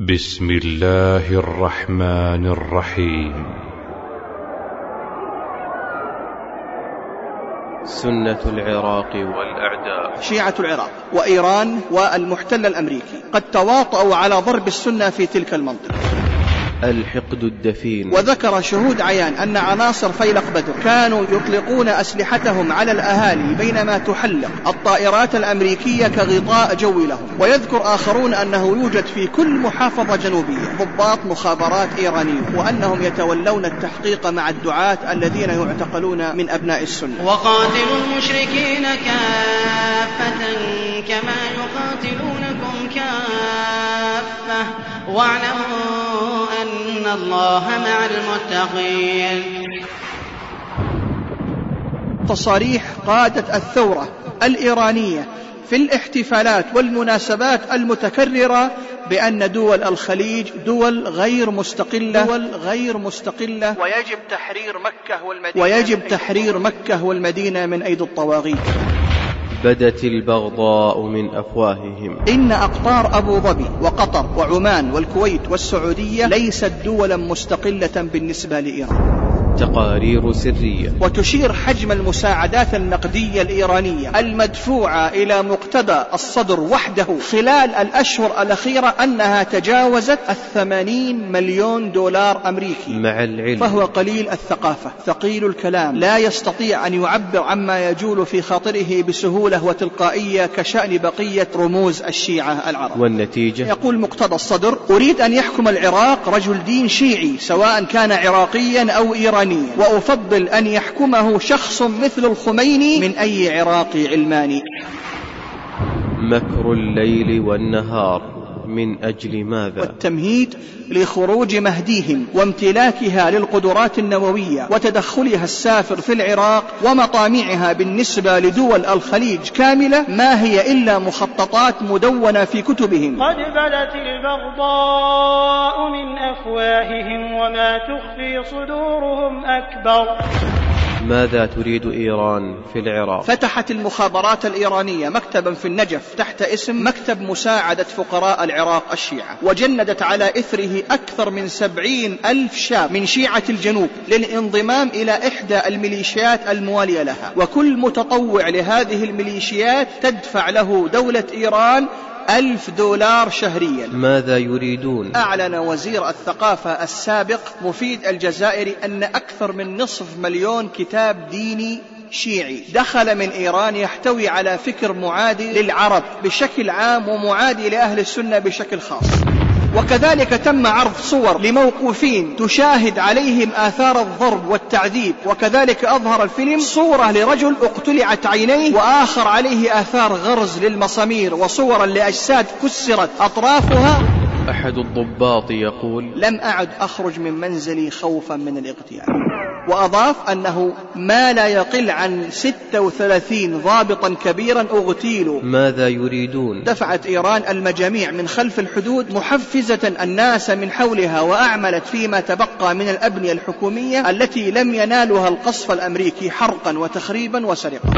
بسم الله الرحمن الرحيم. سنة العراق والأعداء. شيعة العراق وإيران والمحتل الأمريكي قد تواطؤوا على ضرب السنة في تلك المنطقة. الحقد الدفين. وذكر شهود عيان أن عناصر فيلق بدر كانوا يطلقون أسلحتهم على الأهالي بينما تحلق الطائرات الأمريكية كغطاء جوي لهم. ويذكر آخرون أنه يوجد في كل محافظة جنوبية ضباط مخابرات إيرانيون وأنهم يتولون التحقيق مع الدعاة الذين يعتقلون من أبناء السنة. وقاتلوا المشركين كافة كما يقاتلونكم كافة. واعلموا أن الله مع المتقين. تصاريح قادة الثورة الإيرانية في الاحتفالات والمناسبات المتكررة بأن دول الخليج دول غير مستقلة دول غير مستقلة. ويجب تحرير مكة والمدينة ويجب تحرير مكة والمدينة من أيدي الطواغيت. بدت البغضاء من أفواههم. إن أقطار أبو ظبي وقطر وعمان والكويت والسعودية ليست دولا مستقلة بالنسبة لإيران. تقارير سرية. وتشير حجم المساعدات النقدية الإيرانية المدفوعة إلى مقتدى الصدر وحده خلال الأشهر الأخيرة أنها تجاوزت الثمانين مليون دولار أمريكي. مع العلم. فهو قليل الثقافة ثقيل الكلام. لا يستطيع أن يعبر عما يجول في خاطره بسهولة وتلقائية كشأن بقية رموز الشيعة العرب. والنتيجة؟ يقول مقتدى الصدر أريد أن يحكم العراق رجل دين شيعي سواء كان عراقيا أو إيرانيا. وأفضل أن يحكمه شخص مثل الخميني من أي عراقي علماني. مكر الليل والنهار من أجل ماذا؟ والتمهيد لخروج مهديهم وامتلاكها للقدرات النووية وتدخلها السافر في العراق ومطامعها بالنسبة لدول الخليج كاملة ما هي إلا مخططات مدونة في كتبهم. قد بدت البغضاء من أفواههم وما تخفي صدورهم أكبر. ماذا تريد إيران في العراق؟ فتحت المخابرات الإيرانية مكتبا في النجف تحت اسم مكتب مساعدة فقراء العراق الشيعة وجندت على إثره أكثر من سبعين ألف شاب من شيعة الجنوب للانضمام إلى إحدى الميليشيات الموالية لها. وكل متطوع لهذه الميليشيات تدفع له دولة إيران ألف دولار شهريا. ماذا يريدون؟ أعلن وزير الثقافة السابق مفيد الجزائري أن أكثر من نصف مليون كتاب ديني شيعي دخل من إيران يحتوي على فكر معادي للعرب بشكل عام ومعادي لأهل السنة بشكل خاص. وكذلك تم عرض صور لموقوفين تشاهد عليهم آثار الضرب والتعذيب وكذلك أظهر الفيلم صورة لرجل اقتلعت عينيه وآخر عليه آثار غرز للمسامير وصورا لأجساد كسرت أطرافها. أحد الضباط يقول لم أعد أخرج من منزلي خوفا من الاغتيال. وأضاف أنه ما لا يقل عن 36 ضابطا كبيرا أغتيلوا. ماذا يريدون؟ دفعت إيران المجاميع من خلف الحدود محفزة الناس من حولها وأعملت فيما تبقى من الأبنية الحكومية التي لم ينالها القصف الأمريكي حرقا وتخريبا وسرقة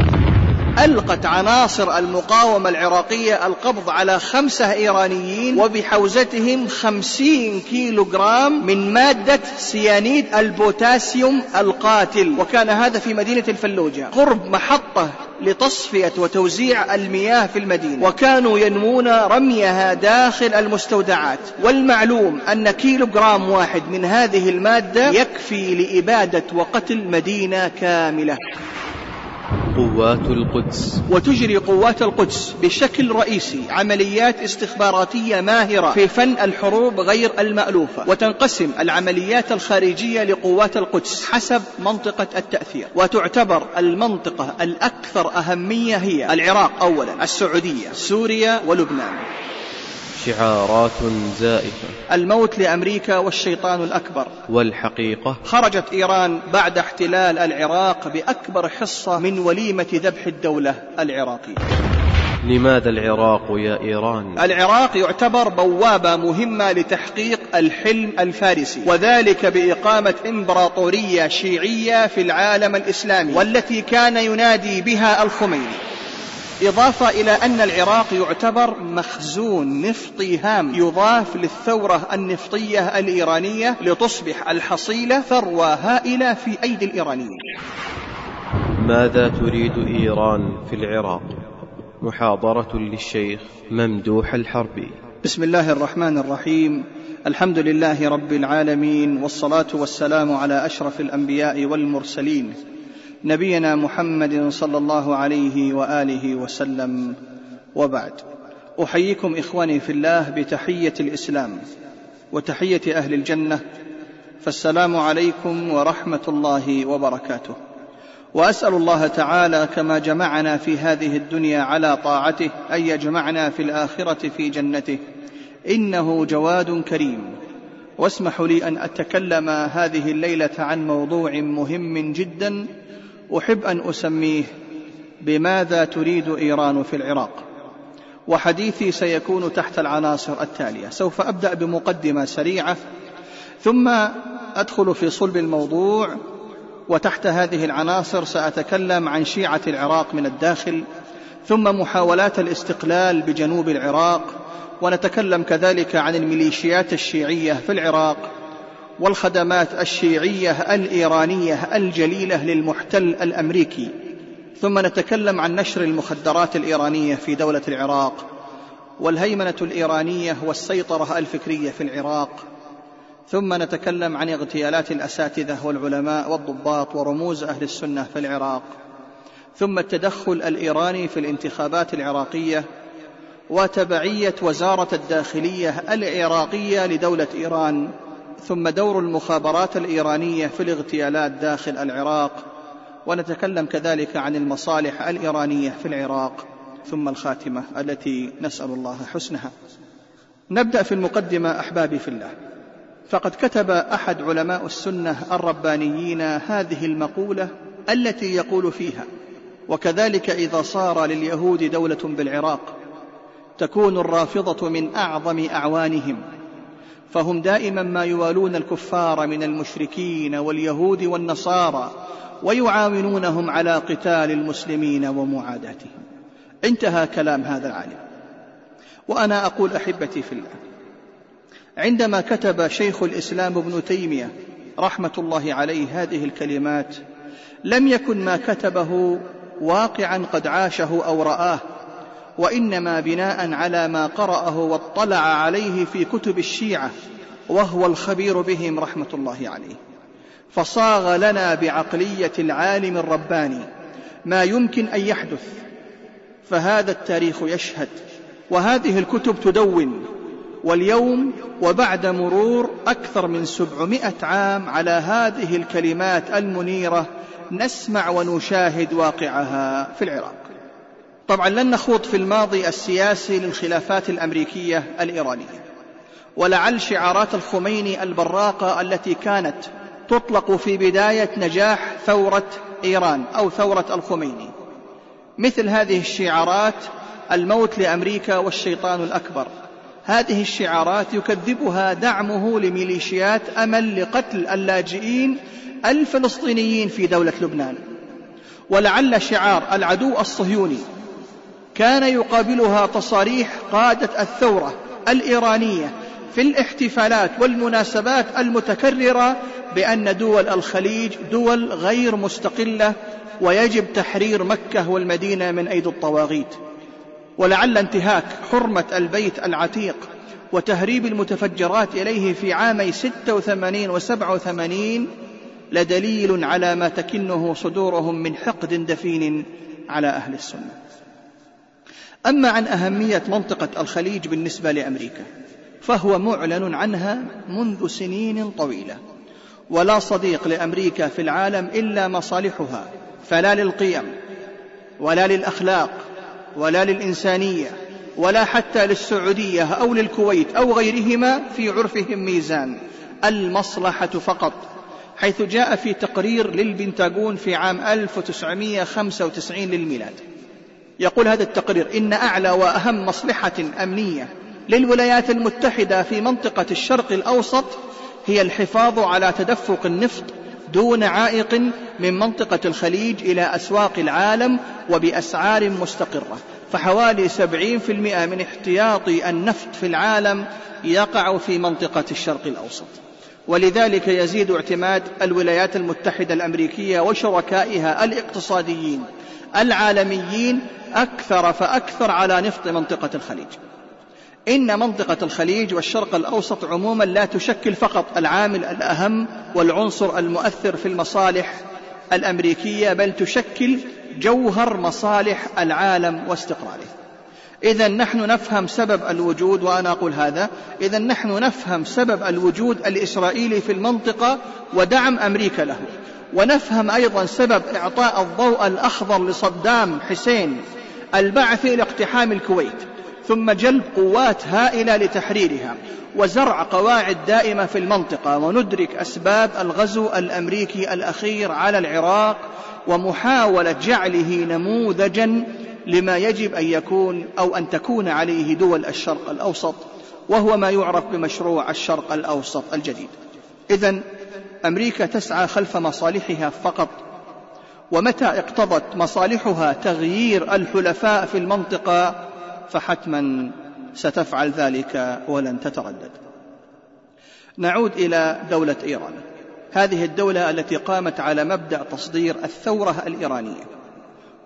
ألقت عناصر المقاومة العراقية القبض على خمسة إيرانيين وبحوزتهم خمسين كيلو جرام من مادة سيانيد البوتاسيوم القاتل. وكان هذا في مدينة الفلوجة. قرب محطة لتصفية وتوزيع المياه في المدينة. وكانوا ينمون رميها داخل المستودعات. والمعلوم أن كيلو جرام واحد من هذه المادة يكفي لإبادة وقتل مدينة كاملة. قوات القدس. وتجري قوات القدس بشكل رئيسي عمليات استخباراتية ماهرة في فن الحروب غير المألوفة وتنقسم العمليات الخارجية لقوات القدس حسب منطقة التأثير. وتعتبر المنطقة الأكثر أهمية هي العراق أولا السعودية سوريا ولبنان. شعارات زائفة. الموت لأمريكا والشيطان الأكبر. والحقيقة خرجت إيران بعد احتلال العراق بأكبر حصة من وليمة ذبح الدولة العراقية. لماذا العراق يا إيران؟ العراق يعتبر بوابة مهمة لتحقيق الحلم الفارسي وذلك بإقامة إمبراطورية شيعية في العالم الإسلامي والتي كان ينادي بها الخميني. إضافة إلى أن العراق يعتبر مخزون نفطي هام. يضاف للثورة النفطية الإيرانية لتصبح الحصيلة ثروة هائلة في أيدي الإيرانيين. ماذا تريد إيران في العراق؟ محاضرة للشيخ ممدوح الحربي. بسم الله الرحمن الرحيم. الحمد لله رب العالمين والصلاة والسلام على أشرف الأنبياء والمرسلين. نبينا محمد صلى الله عليه وآله وسلم. وبعد أحييكم إخواني في الله بتحية الإسلام وتحية أهل الجنة. فالسلام عليكم ورحمة الله وبركاته. وأسأل الله تعالى كما جمعنا في هذه الدنيا على طاعته أن يجمعنا في الآخرة في جنته. إنه جواد كريم. واسمحوا لي أن أتكلم هذه الليلة عن موضوع مهم جدا أحب أن أسميه بماذا تريد إيران في العراق. وحديثي سيكون تحت العناصر التالية. سوف أبدأ بمقدمة سريعة ثم أدخل في صلب الموضوع وتحت هذه العناصر سأتكلم عن شيعة العراق من الداخل ثم محاولات الاستقلال بجنوب العراق ونتكلم كذلك عن الميليشيات الشيعية في العراق والخدمات الشيعية الإيرانية الجليلة للمحتل الأمريكي. ثم نتكلم عن نشر المخدرات الإيرانية في دولة العراق والهيمنة الإيرانية والسيطرة الفكرية في العراق. ثم نتكلم عن اغتيالات الأساتذة والعلماء والضباط ورموز أهل السنة في العراق. ثم التدخل الإيراني في الانتخابات العراقية وتبعية وزارة الداخلية العراقية لدولة إيران. ثم دور المخابرات الإيرانية في الاغتيالات داخل العراق ونتكلم كذلك عن المصالح الإيرانية في العراق. ثم الخاتمة التي نسأل الله حسنها. نبدأ في المقدمة أحبابي في الله. فقد كتب أحد علماء السنة الربانيين هذه المقولة التي يقول فيها وكذلك إذا صار لليهود دولة بالعراق تكون الرافضة من أعظم أعوانهم فهم دائما ما يوالون الكفار من المشركين واليهود والنصارى ويعاونونهم على قتال المسلمين ومعاداتهم. انتهى كلام هذا العالم. وأنا أقول أحبتي في الله عندما كتب شيخ الإسلام ابن تيمية رحمة الله عليه هذه الكلمات لم يكن ما كتبه واقعا قد عاشه أو رآه وإنما بناء على ما قرأه واطلع عليه في كتب الشيعة وهو الخبير بهم رحمة الله عليه. فصاغ لنا بعقلية العالم الرباني ما يمكن أن يحدث فهذا التاريخ يشهد. وهذه الكتب تدون واليوم وبعد مرور أكثر من سبعمائة عام على هذه الكلمات المنيرة نسمع ونشاهد واقعها في العراق. طبعا لن نخوض في الماضي السياسي للخلافات الأمريكية الإيرانية ولعل شعارات الخميني البراقة التي كانت تطلق في بداية نجاح ثورة إيران أو ثورة الخميني. مثل هذه الشعارات الموت لأمريكا والشيطان الأكبر. هذه الشعارات يكذبها دعمه لميليشيات أمل لقتل اللاجئين الفلسطينيين في دولة لبنان. ولعل شعار العدو الصهيوني كان يقابلها تصاريح قادة الثورة الإيرانية في الاحتفالات والمناسبات المتكررة بأن دول الخليج دول غير مستقلة ويجب تحرير مكة والمدينة من أيدي الطواغيت. ولعل انتهاك حرمة البيت العتيق وتهريب المتفجرات إليه في عامي 86 و 87 لدليل على ما تكنه صدورهم من حقد دفين على أهل السنة. أما عن أهمية منطقة الخليج بالنسبة لأمريكا فهو معلن عنها منذ سنين طويلة. ولا صديق لأمريكا في العالم إلا مصالحها فلا للقيم ولا للأخلاق ولا للإنسانية ولا حتى للسعودية أو للكويت أو غيرهما في عرفهم ميزان المصلحة فقط حيث جاء في تقرير للبنتاغون في عام 1995 للميلاد. يقول هذا التقرير إن أعلى وأهم مصلحة أمنية للولايات المتحدة في منطقة الشرق الأوسط هي الحفاظ على تدفق النفط دون عائق من منطقة الخليج إلى أسواق العالم وبأسعار مستقرة. فحوالي سبعين في المئة من احتياطي النفط في العالم يقع في منطقة الشرق الأوسط. ولذلك يزيد اعتماد الولايات المتحدة الأمريكية وشركائها الاقتصاديين العالميين أكثر فأكثر على نفط منطقة الخليج. إن منطقة الخليج والشرق الأوسط عموما لا تشكل فقط العامل الأهم والعنصر المؤثر في المصالح الأمريكية بل تشكل جوهر مصالح العالم واستقراره إذا نحن نفهم سبب الوجود وأنا أقول هذا إذا نحن نفهم سبب الوجود الإسرائيلي في المنطقة ودعم أمريكا له. ونفهم أيضا سبب إعطاء الضوء الأخضر لصدام حسين البعث إلى اقتحام الكويت ثم جلب قوات هائلة لتحريرها وزرع قواعد دائمة في المنطقة وندرك أسباب الغزو الأمريكي الأخير على العراق ومحاولة جعله نموذجا لما يجب أن يكون أو أن تكون عليه دول الشرق الأوسط وهو ما يعرف بمشروع الشرق الأوسط الجديد. إذا أمريكا تسعى خلف مصالحها فقط. ومتى اقتضت مصالحها تغيير الحلفاء في المنطقة فحتما ستفعل ذلك ولن تتردد. نعود إلى دولة إيران. هذه الدولة التي قامت على مبدأ تصدير الثورة الإيرانية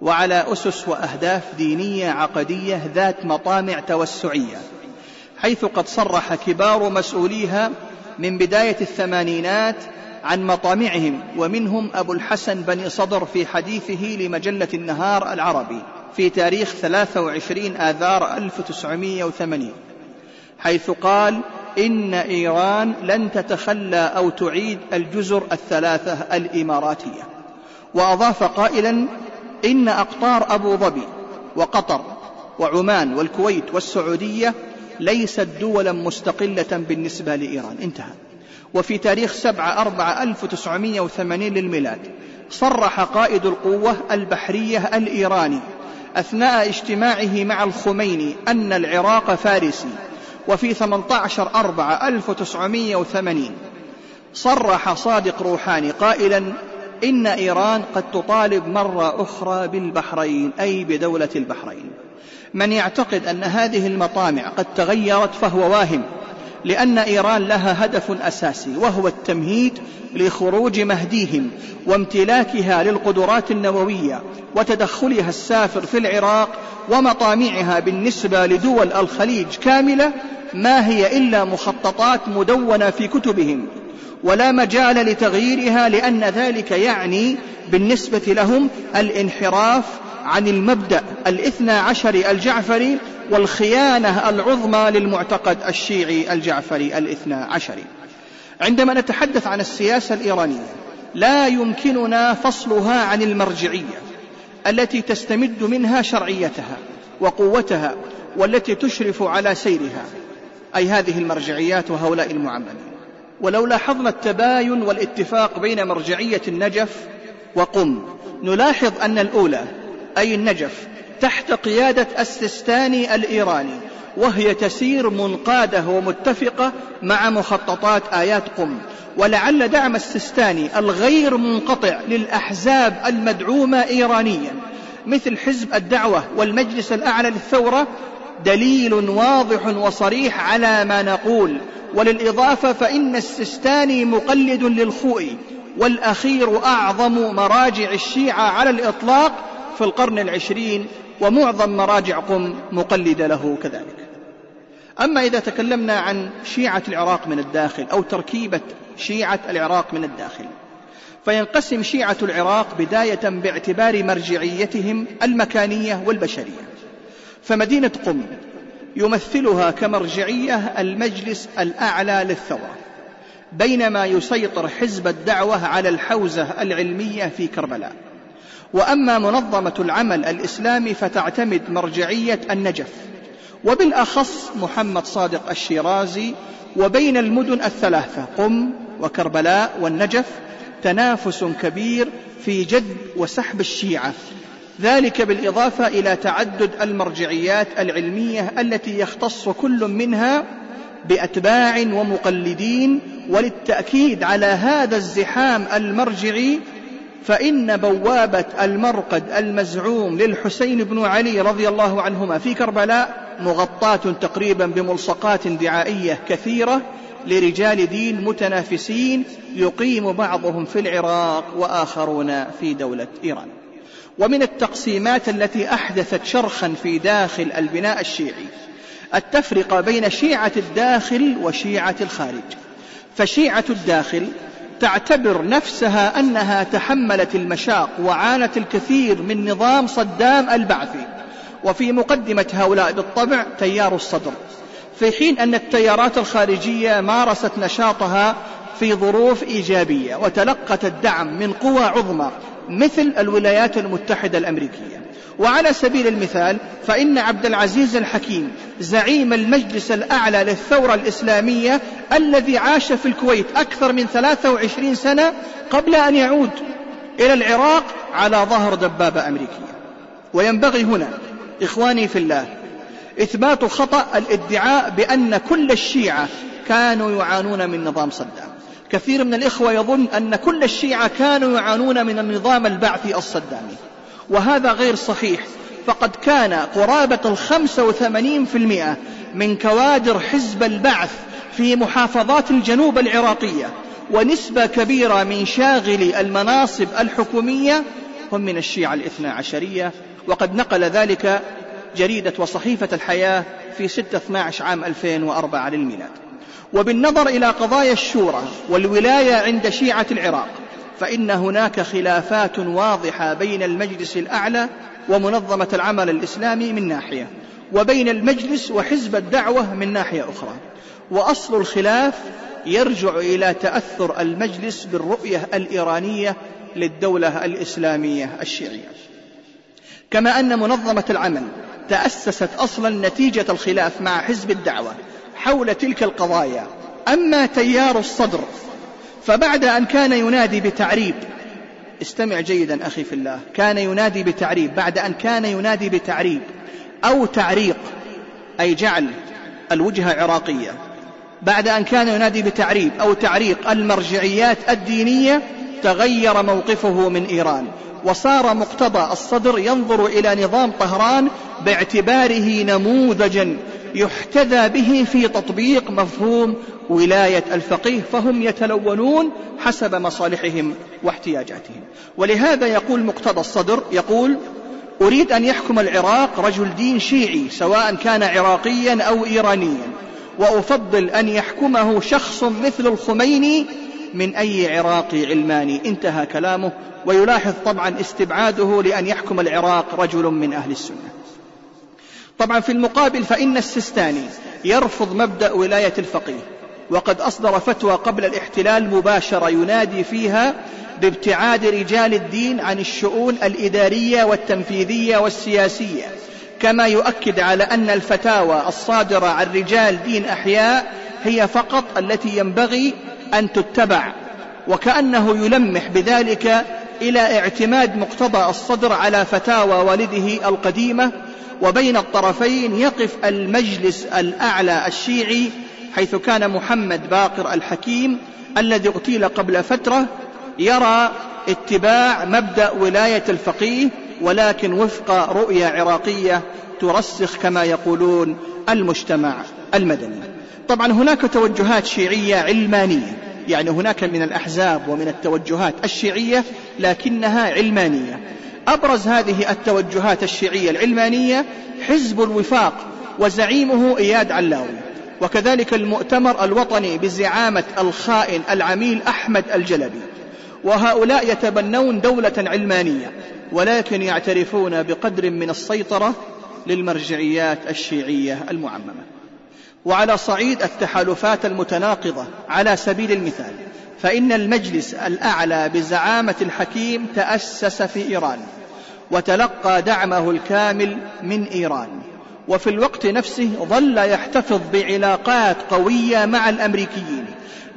وعلى أسس وأهداف دينية عقدية ذات مطامع توسعية حيث قد صرح كبار مسؤوليها من بداية الثمانينات عن مطامعهم ومنهم أبو الحسن بن صدر في حديثه لمجلة النهار العربي في تاريخ 23 آذار 1980 حيث قال إن إيران لن تتخلى أو تعيد الجزر الثلاثة الإماراتية. وأضاف قائلا إن أقطار أبو ظبي وقطر وعمان والكويت والسعودية ليست دولا مستقلة بالنسبة لإيران. انتهى. وفي تاريخ سبعة أربعة ألف وتسعمائة وثمانين للميلاد صرح قائد القوة البحرية الإيراني أثناء اجتماعه مع الخميني أن العراق فارسي وفي 18 أربعة 1980 صرح صادق روحاني قائلا إن إيران قد تطالب مرة أخرى بالبحرين أي بدولة البحرين. من يعتقد أن هذه المطامع قد تغيرت فهو واهم لأن إيران لها هدف أساسي وهو التمهيد لخروج مهديهم وامتلاكها للقدرات النووية وتدخلها السافر في العراق ومطامعها بالنسبة لدول الخليج كاملة ما هي إلا مخططات مدونة في كتبهم. ولا مجال لتغييرها لأن ذلك يعني بالنسبة لهم الانحراف عن المبدأ الاثنى عشر الجعفري والخيانة العظمى للمعتقد الشيعي الجعفري الاثنى عشري عندما نتحدث عن السياسة الإيرانية لا يمكننا فصلها عن المرجعية التي تستمد منها شرعيتها وقوتها والتي تشرف على سيرها. أي هذه المرجعيات وهؤلاء المعممين ولو لاحظنا التباين والاتفاق بين مرجعية النجف وقم نلاحظ أن الأولى أي النجف تحت قيادة السيستاني الإيراني وهي تسير منقادة ومتفقة مع مخططات آيات قم. ولعل دعم السيستاني الغير منقطع للأحزاب المدعومة إيرانيا مثل حزب الدعوة والمجلس الأعلى للثورة دليل واضح وصريح على ما نقول. وللإضافة فإن السيستاني مقلد للخوئي والأخير أعظم مراجع الشيعة على الإطلاق في القرن العشرين ومعظم مراجع قم مقلدة له كذلك. أما إذا تكلمنا عن شيعة العراق من الداخل أو تركيبة شيعة العراق من الداخل فينقسم شيعة العراق بداية باعتبار مرجعيتهم المكانية والبشرية. فمدينة قم يمثلها كمرجعية المجلس الأعلى للثورة بينما يسيطر حزب الدعوة على الحوزة العلمية في كربلاء. وأما منظمة العمل الإسلامي فتعتمد مرجعية النجف وبالأخص محمد صادق الشيرازي وبين المدن الثلاثة قم وكربلاء والنجف تنافس كبير في جذب وسحب الشيعة ذلك بالإضافة إلى تعدد المرجعيات العلمية التي يختص كل منها بأتباع ومقلدين وللتأكيد على هذا الزحام المرجعي فإن بوابة المرقد المزعوم للحسين بن علي رضي الله عنهما في كربلاء مغطاة تقريبا بملصقات دعائية كثيرة لرجال دين متنافسين يقيم بعضهم في العراق وآخرون في دولة إيران. ومن التقسيمات التي أحدثت شرخا في داخل البناء الشيعي التفرقة بين شيعة الداخل وشيعة الخارج. فشيعة الداخل تعتبر نفسها أنها تحملت المشاق وعانت الكثير من نظام صدام البعثي. وفي مقدمة هؤلاء بالطبع تيار الصدر. في حين أن التيارات الخارجية مارست نشاطها في ظروف إيجابية وتلقت الدعم من قوى عظمى مثل الولايات المتحدة الأمريكية. وعلى سبيل المثال فإن عبد العزيز الحكيم زعيم المجلس الأعلى للثورة الإسلامية الذي عاش في الكويت أكثر من 23 سنة قبل أن يعود إلى العراق على ظهر دبابة أمريكية. وينبغي هنا إخواني في الله إثبات خطأ الادعاء بأن كل الشيعة كانوا يعانون من نظام صدام. كثير من الإخوة يظن أن كل الشيعة كانوا يعانون من النظام البعثي الصدامي. وهذا غير صحيح. فقد كان قرابة الخمسة وثمانين في المئة من كوادر حزب البعث في محافظات الجنوب العراقية ونسبة كبيرة من شاغلي المناصب الحكومية هم من الشيعة الاثنى عشرية. وقد نقل ذلك جريدة وصحيفة الحياة في 6 12 عام 2004 للميلاد. وبالنظر إلى قضايا الشورى والولاية عند شيعة العراق فإن هناك خلافات واضحة بين المجلس الأعلى ومنظمة العمل الإسلامي من ناحية وبين المجلس وحزب الدعوة من ناحية أخرى. وأصل الخلاف يرجع إلى تأثر المجلس بالرؤية الإيرانية للدولة الإسلامية الشيعية. كما أن منظمة العمل تأسست أصلا نتيجة الخلاف مع حزب الدعوة حول تلك القضايا. أما تيار الصدر فبعد أن كان ينادي بتعريب استمع جيدا أخي في الله كان ينادي بتعريب بعد أن كان ينادي بتعريب أو تعريق أي جعل الوجهة عراقية بعد أن كان ينادي بتعريب أو تعريق المرجعيات الدينية تغير موقفه من إيران. وصار مقتضى الصدر ينظر إلى نظام طهران باعتباره نموذجا يحتذى به في تطبيق مفهوم ولاية الفقيه فهم يتلونون حسب مصالحهم واحتياجاتهم. ولهذا يقول مقتضى الصدر يقول أريد أن يحكم العراق رجل دين شيعي سواء كان عراقيا أو إيرانيا وأفضل أن يحكمه شخص مثل الخميني من أي عراقي علماني. انتهى كلامه ويلاحظ طبعا استبعاده لأن يحكم العراق رجل من أهل السنة. طبعا في المقابل فإن السيستاني يرفض مبدأ ولاية الفقيه وقد أصدر فتوى قبل الاحتلال مباشرة ينادي فيها بابتعاد رجال الدين عن الشؤون الإدارية والتنفيذية والسياسية. كما يؤكد على أن الفتاوى الصادرة عن رجال دين أحياء هي فقط التي ينبغي أن تتبع وكأنه يلمح بذلك إلى اعتماد مقتضى الصدر على فتاوى والده القديمة وبين الطرفين يقف المجلس الأعلى الشيعي حيث كان محمد باقر الحكيم الذي اغتيل قبل فترة يرى اتباع مبدأ ولاية الفقيه ولكن وفق رؤية عراقية ترسخ كما يقولون المجتمع المدني. طبعا هناك توجهات شيعية علمانية. يعني هناك من الأحزاب ومن التوجهات الشيعية لكنها علمانية. أبرز هذه التوجهات الشيعية العلمانية حزب الوفاق وزعيمه إياد علاوي. وكذلك المؤتمر الوطني بزعامة الخائن العميل أحمد الجلبي. وهؤلاء يتبنون دولة علمانية ولكن يعترفون بقدر من السيطرة للمرجعيات الشيعية المعممة. وعلى صعيد التحالفات المتناقضة على سبيل المثال فإن المجلس الأعلى بزعامة الحكيم تأسس في إيران وتلقى دعمه الكامل من إيران وفي الوقت نفسه ظل يحتفظ بعلاقات قوية مع الأمريكيين.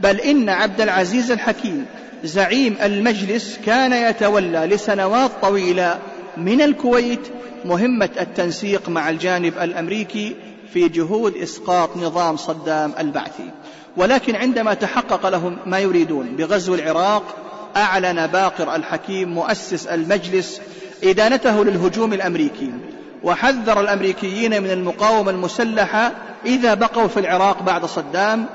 بل إن عبد العزيز الحكيم زعيم المجلس كان يتولى لسنوات طويلة من الكويت مهمة التنسيق مع الجانب الأمريكي في جهود إسقاط نظام صدام البعثي. ولكن عندما تحقق لهم ما يريدون بغزو العراق أعلن باقر الحكيم مؤسس المجلس إدانته للهجوم الأمريكي وحذر الأمريكيين من المقاومة المسلحة إذا بقوا في العراق بعد صدام.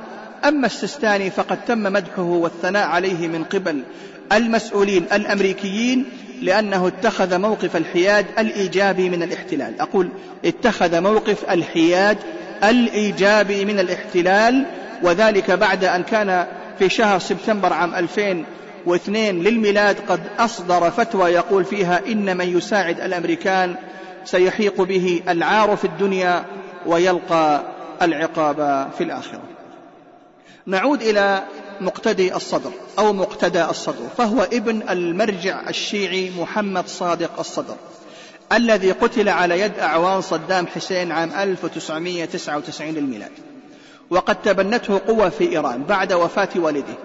أما السستاني فقد تم مدحه والثناء عليه من قبل المسؤولين الأمريكيين لأنه اتخذ موقف الحياد الإيجابي من الاحتلال. أقول اتخذ موقف الحياد الإيجابي من الاحتلال وذلك بعد أن كان في شهر سبتمبر عام 2002 للميلاد قد أصدر فتوى يقول فيها إن من يساعد الأمريكان سيحيق به العار في الدنيا ويلقى العقاب في الآخرة. نعود إلى مقتدي الصدر أو مقتدى الصدر فهو ابن المرجع الشيعي محمد صادق الصدر الذي قتل على يد أعوان صدام حسين عام 1999 للميلاد. وقد تبنته قوة في إيران بعد وفاة والده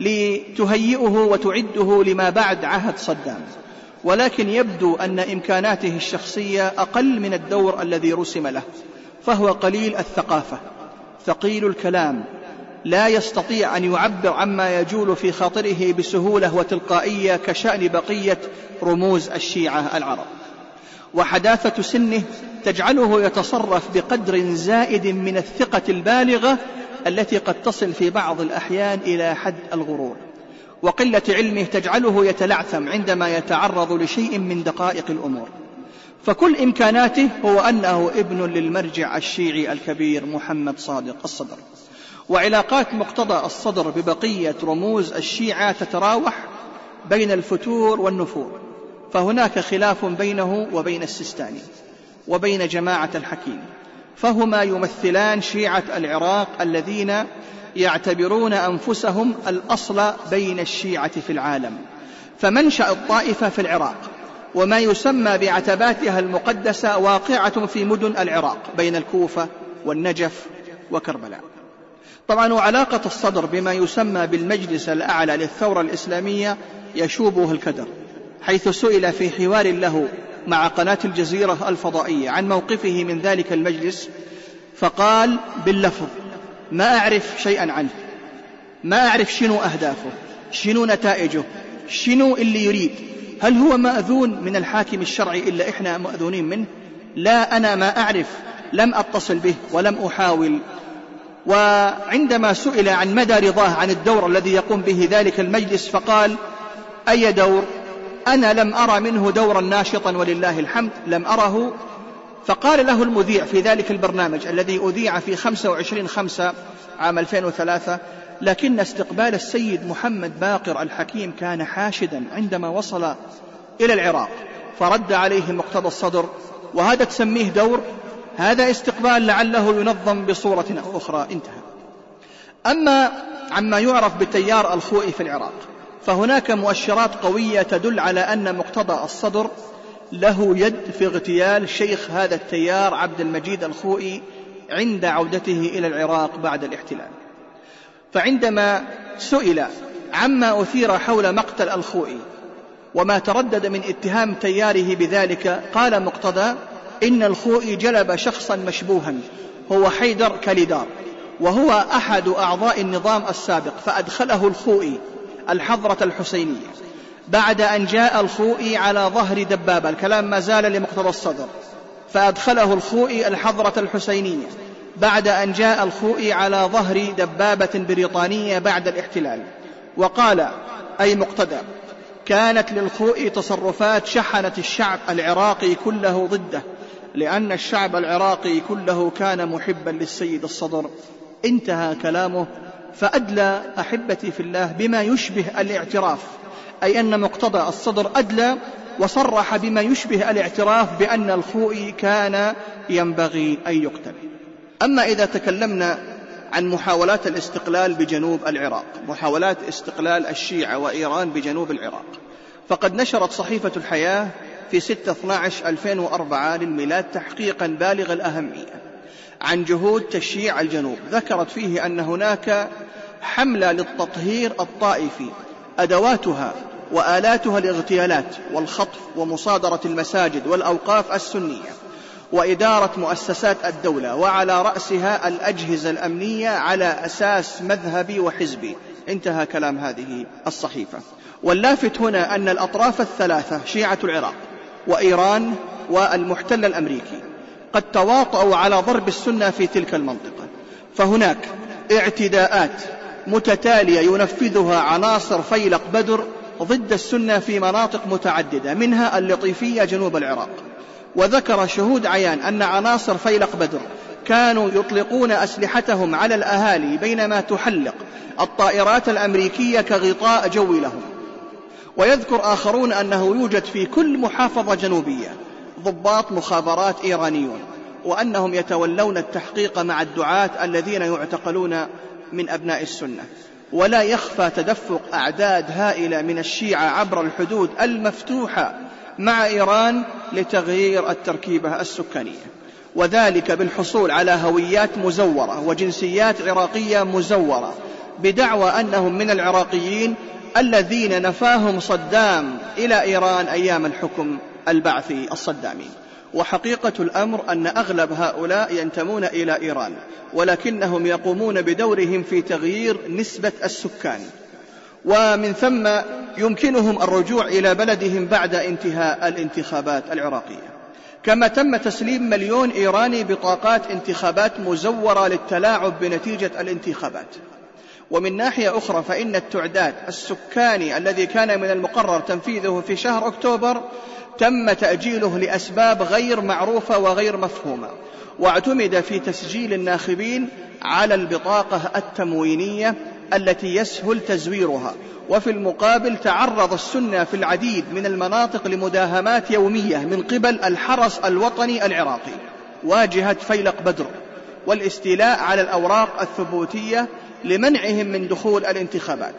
لتهيئه وتعده لما بعد عهد صدام. ولكن يبدو أن إمكاناته الشخصية أقل من الدور الذي رسم له فهو قليل الثقافة ثقيل الكلام لا يستطيع أن يعبر عما يجول في خاطره بسهولة وتلقائية كشأن بقية رموز الشيعة العرب. وحداثة سنه تجعله يتصرف بقدر زائد من الثقة البالغة التي قد تصل في بعض الأحيان إلى حد الغرور. وقلة علمه تجعله يتلعثم عندما يتعرض لشيء من دقائق الأمور. فكل إمكاناته هو أنه ابن للمرجع الشيعي الكبير محمد صادق الصدر. وعلاقات مقتضى الصدر ببقية رموز الشيعة تتراوح بين الفتور والنفور فهناك خلاف بينه وبين السيستاني وبين جماعة الحكيم فهما يمثلان شيعة العراق الذين يعتبرون أنفسهم الأصل بين الشيعة في العالم فمنشأ الطائفة في العراق وما يسمى بعتباتها المقدسة واقعة في مدن العراق بين الكوفة والنجف وكربلاء. طبعا وعلاقة الصدر بما يسمى بالمجلس الأعلى للثورة الإسلامية يشوبه الكدر حيث سئل في حوار له مع قناة الجزيرة الفضائية عن موقفه من ذلك المجلس فقال باللفظ ما أعرف شيئا عنه ما أعرف شنو أهدافه شنو نتائجه شنو اللي يريد هل هو مأذون من الحاكم الشرعي إلا إحنا مأذونين منه؟ لا أنا ما أعرف لم أتصل به ولم أحاول وعندما سئل عن مدى رضاه عن الدور الذي يقوم به ذلك المجلس فقال أي دور؟ أنا لم أرى منه دورا ناشطا ولله الحمد لم أره. فقال له المذيع في ذلك البرنامج الذي أذيع في 25 خمسة عام 2003 لكن استقبال السيد محمد باقر الحكيم كان حاشدا عندما وصل إلى العراق فرد عليه مقتضى الصدر وهذا تسميه دور هذا استقبال لعله ينظم بصورة أخرى انتهى. أما عما يعرف بالتيار الخوئي في العراق فهناك مؤشرات قوية تدل على أن مقتضى الصدر له يد في اغتيال شيخ هذا التيار عبد المجيد الخوئي عند عودته إلى العراق بعد الاحتلال. فعندما سئل عما أثير حول مقتل الخوئي وما تردد من اتهام تياره بذلك قال مقتضى إن الخوئي جلب شخصا مشبوها هو حيدر كاليدار وهو أحد أعضاء النظام السابق فأدخله الخوئي الحضرة الحسينية. بعد أن جاء الخوئي على ظهر دبابة الكلام ما زال لمقتضى الصدر فأدخله الخوئي الحضرة الحسينية. بعد أن جاء الخوئي على ظهر دبابة بريطانية بعد الاحتلال وقال أي مقتدى كانت للخوئي تصرفات شحنت الشعب العراقي كله ضده. لأن الشعب العراقي كله كان محبا للسيد الصدر. انتهى كلامه. فأدلى أحبتي في الله بما يشبه الاعتراف. أي أن مقتضى الصدر أدلى وصرح بما يشبه الاعتراف بأن الخوئي كان ينبغي أن يقتل. أما إذا تكلمنا عن محاولات الاستقلال بجنوب العراق محاولات استقلال الشيعة وإيران بجنوب العراق فقد نشرت صحيفة الحياة في 6 12 2004 للميلاد تحقيقا بالغ الأهمية عن جهود تشييع الجنوب. ذكرت فيه أن هناك حملة للتطهير الطائفي أدواتها وآلاتها الاغتيالات والخطف ومصادرة المساجد والأوقاف السنية وإدارة مؤسسات الدولة وعلى رأسها الأجهزة الأمنية على أساس مذهبي وحزبي. انتهى كلام هذه الصحيفة. واللافت هنا أن الأطراف الثلاثة شيعة العراق. وإيران والمحتل الأمريكي. قد تواطؤوا على ضرب السنة في تلك المنطقة. فهناك اعتداءات متتالية ينفذها عناصر فيلق بدر ضد السنة في مناطق متعددة منها اللطيفية جنوب العراق. وذكر شهود عيان أن عناصر فيلق بدر كانوا يطلقون أسلحتهم على الأهالي بينما تحلق الطائرات الأمريكية كغطاء جوي لهم. ويذكر آخرون أنه يوجد في كل محافظة جنوبية ضباط مخابرات إيرانيون وأنهم يتولون التحقيق مع الدعاة الذين يعتقلون من أبناء السنة. ولا يخفى تدفق أعداد هائلة من الشيعة عبر الحدود المفتوحة مع إيران لتغيير التركيبة السكانية. وذلك بالحصول على هويات مزورة وجنسيات عراقية مزورة بدعوى أنهم من العراقيين الذين نفاهم صدام إلى إيران أيام الحكم البعثي الصدامي وحقيقة الأمر أن أغلب هؤلاء ينتمون إلى إيران ولكنهم يقومون بدورهم في تغيير نسبة السكان. ومن ثم يمكنهم الرجوع إلى بلدهم بعد انتهاء الانتخابات العراقية. كما تم تسليم مليون إيراني بطاقات انتخابات مزورة للتلاعب بنتيجة الانتخابات. ومن ناحية أخرى فإن التعداد السكاني الذي كان من المقرر تنفيذه في شهر أكتوبر تم تأجيله لأسباب غير معروفة وغير مفهومة واعتمد في تسجيل الناخبين على البطاقة التموينية التي يسهل تزويرها وفي المقابل تعرض السنة في العديد من المناطق لمداهمات يومية من قبل الحرس الوطني العراقي واجهة فيلق بدر والاستيلاء على الأوراق الثبوتية لمنعهم من دخول الانتخابات.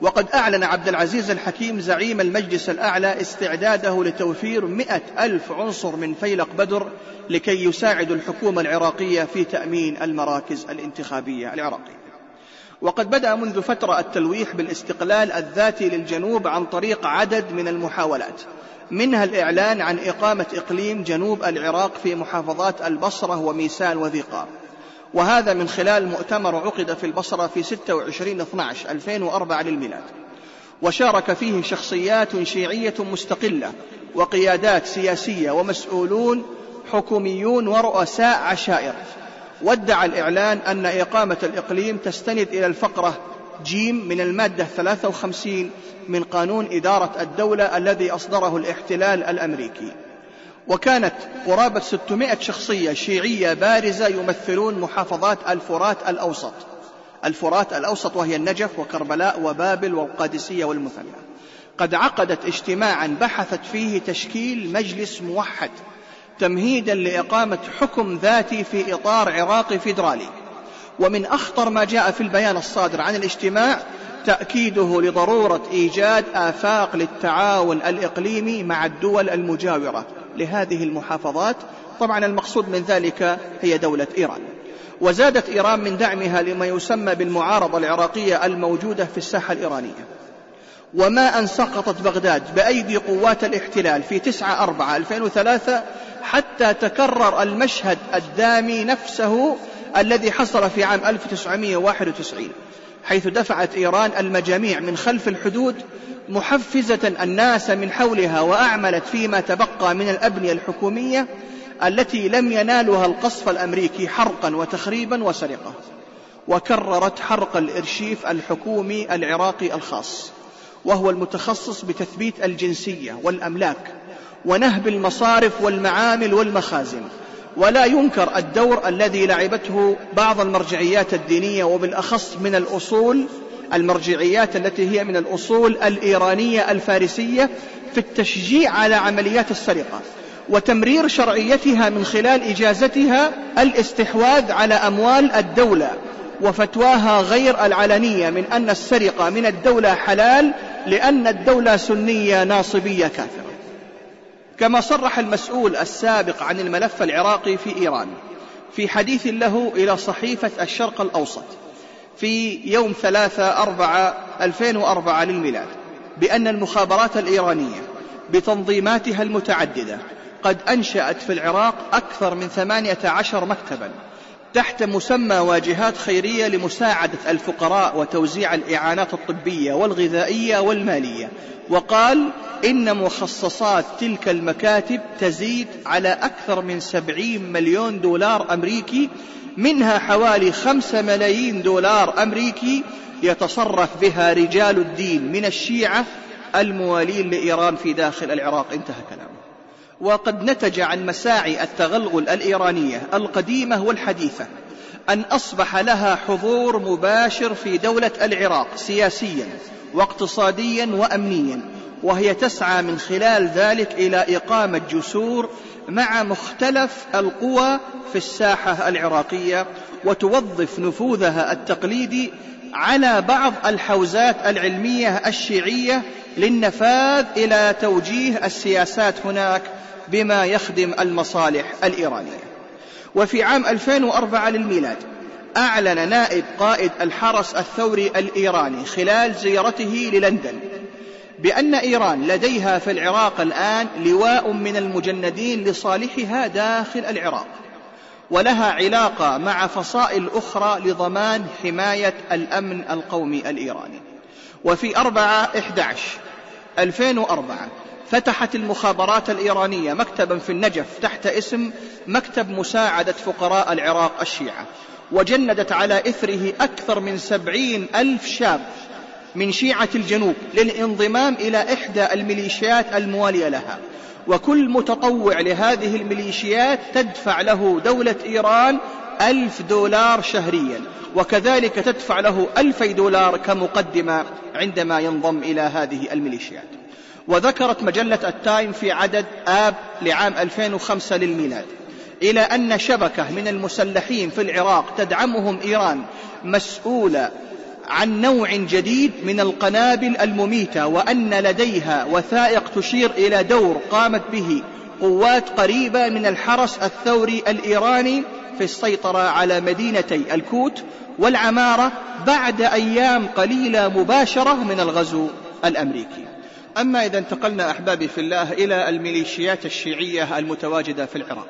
وقد أعلن عبد العزيز الحكيم زعيم المجلس الأعلى استعداده لتوفير مئة ألف عنصر من فيلق بدر لكي يساعد الحكومة العراقية في تأمين المراكز الانتخابية العراقية. وقد بدأ منذ فترة التلويح بالاستقلال الذاتي للجنوب عن طريق عدد من المحاولات منها الإعلان عن إقامة إقليم جنوب العراق في محافظات البصرة وميسان وذي قار. وهذا من خلال مؤتمر عقد في البصرة في 26 12 2004 للميلاد. وشارك فيه شخصيات شيعية مستقلة وقيادات سياسية ومسؤولون حكوميون ورؤساء عشائر. وادعى الإعلان أن إقامة الإقليم تستند إلى الفقرة جيم من المادة 53 من قانون إدارة الدولة الذي أصدره الاحتلال الأمريكي. وكانت قرابة 600 شخصية شيعية بارزة يمثلون محافظات الفرات الأوسط. الفرات الأوسط وهي النجف وكربلاء وبابل والقادسية والمثنى. قد عقدت اجتماعا بحثت فيه تشكيل مجلس موحد تمهيدا لإقامة حكم ذاتي في إطار عراقي فيدرالي. ومن أخطر ما جاء في البيان الصادر عن الاجتماع تأكيده لضرورة إيجاد آفاق للتعاون الإقليمي مع الدول المجاورة. لهذه المحافظات. طبعا المقصود من ذلك هي دولة إيران. وزادت إيران من دعمها لما يسمى بالمعارضة العراقية الموجودة في الساحة الإيرانية. وما أن سقطت بغداد بأيدي قوات الاحتلال في 9 4 2003 حتى تكرر المشهد الدامي نفسه الذي حصل في عام 1991 حيث دفعت إيران المجاميع من خلف الحدود محفزة الناس من حولها وأعملت فيما تبقى من الأبنية الحكومية التي لم ينالها القصف الأمريكي حرقا وتخريبا وسرقة. وكررت حرق الإرشيف الحكومي العراقي الخاص وهو المتخصص بتثبيت الجنسية والأملاك ونهب المصارف والمعامل والمخازن. ولا ينكر الدور الذي لعبته بعض المرجعيات الدينية وبالأخص من الأصول المرجعيات التي هي من الأصول الإيرانية الفارسية في التشجيع على عمليات السرقة وتمرير شرعيتها من خلال إجازتها الاستحواذ على أموال الدولة وفتواها غير العلنية من أن السرقة من الدولة حلال لأن الدولة سنية ناصبية كافرة. كما صرح المسؤول السابق عن الملف العراقي في إيران في حديث له إلى صحيفة الشرق الأوسط في يوم ثلاثة أربعة 2004 للميلاد بأن المخابرات الإيرانية بتنظيماتها المتعددة قد أنشأت في العراق أكثر من ثمانية عشر مكتبا تحت مسمى واجهات خيرية لمساعدة الفقراء وتوزيع الإعانات الطبية والغذائية والمالية وقال إن مخصصات تلك المكاتب تزيد على أكثر من سبعين مليون دولار أمريكي منها حوالي خمسة ملايين دولار أمريكي يتصرف بها رجال الدين من الشيعة الموالين لإيران في داخل العراق. انتهى كلامه. وقد نتج عن مساعي التغلغل الإيرانية القديمة والحديثة أن أصبح لها حضور مباشر في دولة العراق سياسيا واقتصاديا وأمنيا. وهي تسعى من خلال ذلك إلى إقامة جسور مع مختلف القوى في الساحة العراقية وتوظف نفوذها التقليدي على بعض الحوزات العلمية الشيعية للنفاذ إلى توجيه السياسات هناك بما يخدم المصالح الإيرانية. وفي عام 2004 للميلاد أعلن نائب قائد الحرس الثوري الإيراني خلال زيارته للندن بأن إيران لديها في العراق الآن لواء من المجندين لصالحها داخل العراق ولها علاقة مع فصائل أخرى لضمان حماية الأمن القومي الإيراني. وفي أربعة إحدى 2004 فتحت المخابرات الإيرانية مكتبا في النجف تحت اسم مكتب مساعدة فقراء العراق الشيعة وجندت على إثره أكثر من سبعين ألف شاب من شيعة الجنوب للانضمام إلى إحدى الميليشيات الموالية لها. وكل متطوع لهذه الميليشيات تدفع له دولة إيران ألف دولار شهريا وكذلك تدفع له ألفي دولار كمقدمة عندما ينضم إلى هذه الميليشيات. وذكرت مجلة التايم في عدد آب لعام 2005 للميلاد. إلى أن شبكة من المسلحين في العراق تدعمهم إيران مسؤولة عن نوع جديد من القنابل المميتة وأن لديها وثائق تشير إلى دور قامت به قوات قريبة من الحرس الثوري الإيراني في السيطرة على مدينتي الكوت والعمارة بعد أيام قليلة مباشرة من الغزو الأمريكي. أما إذا انتقلنا أحبابي في الله إلى الميليشيات الشيعية المتواجدة في العراق.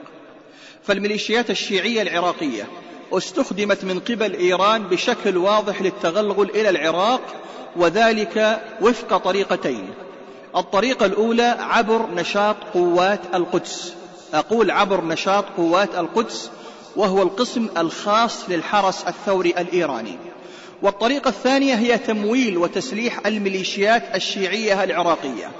فالميليشيات الشيعية العراقية استخدمت من قبل إيران بشكل واضح للتغلغل إلى العراق وذلك وفق طريقتين. الطريقة الأولى عبر نشاط قوات القدس. أقول عبر نشاط قوات القدس وهو القسم الخاص للحرس الثوري الإيراني. والطريقة الثانية هي تمويل وتسليح الميليشيات الشيعية العراقية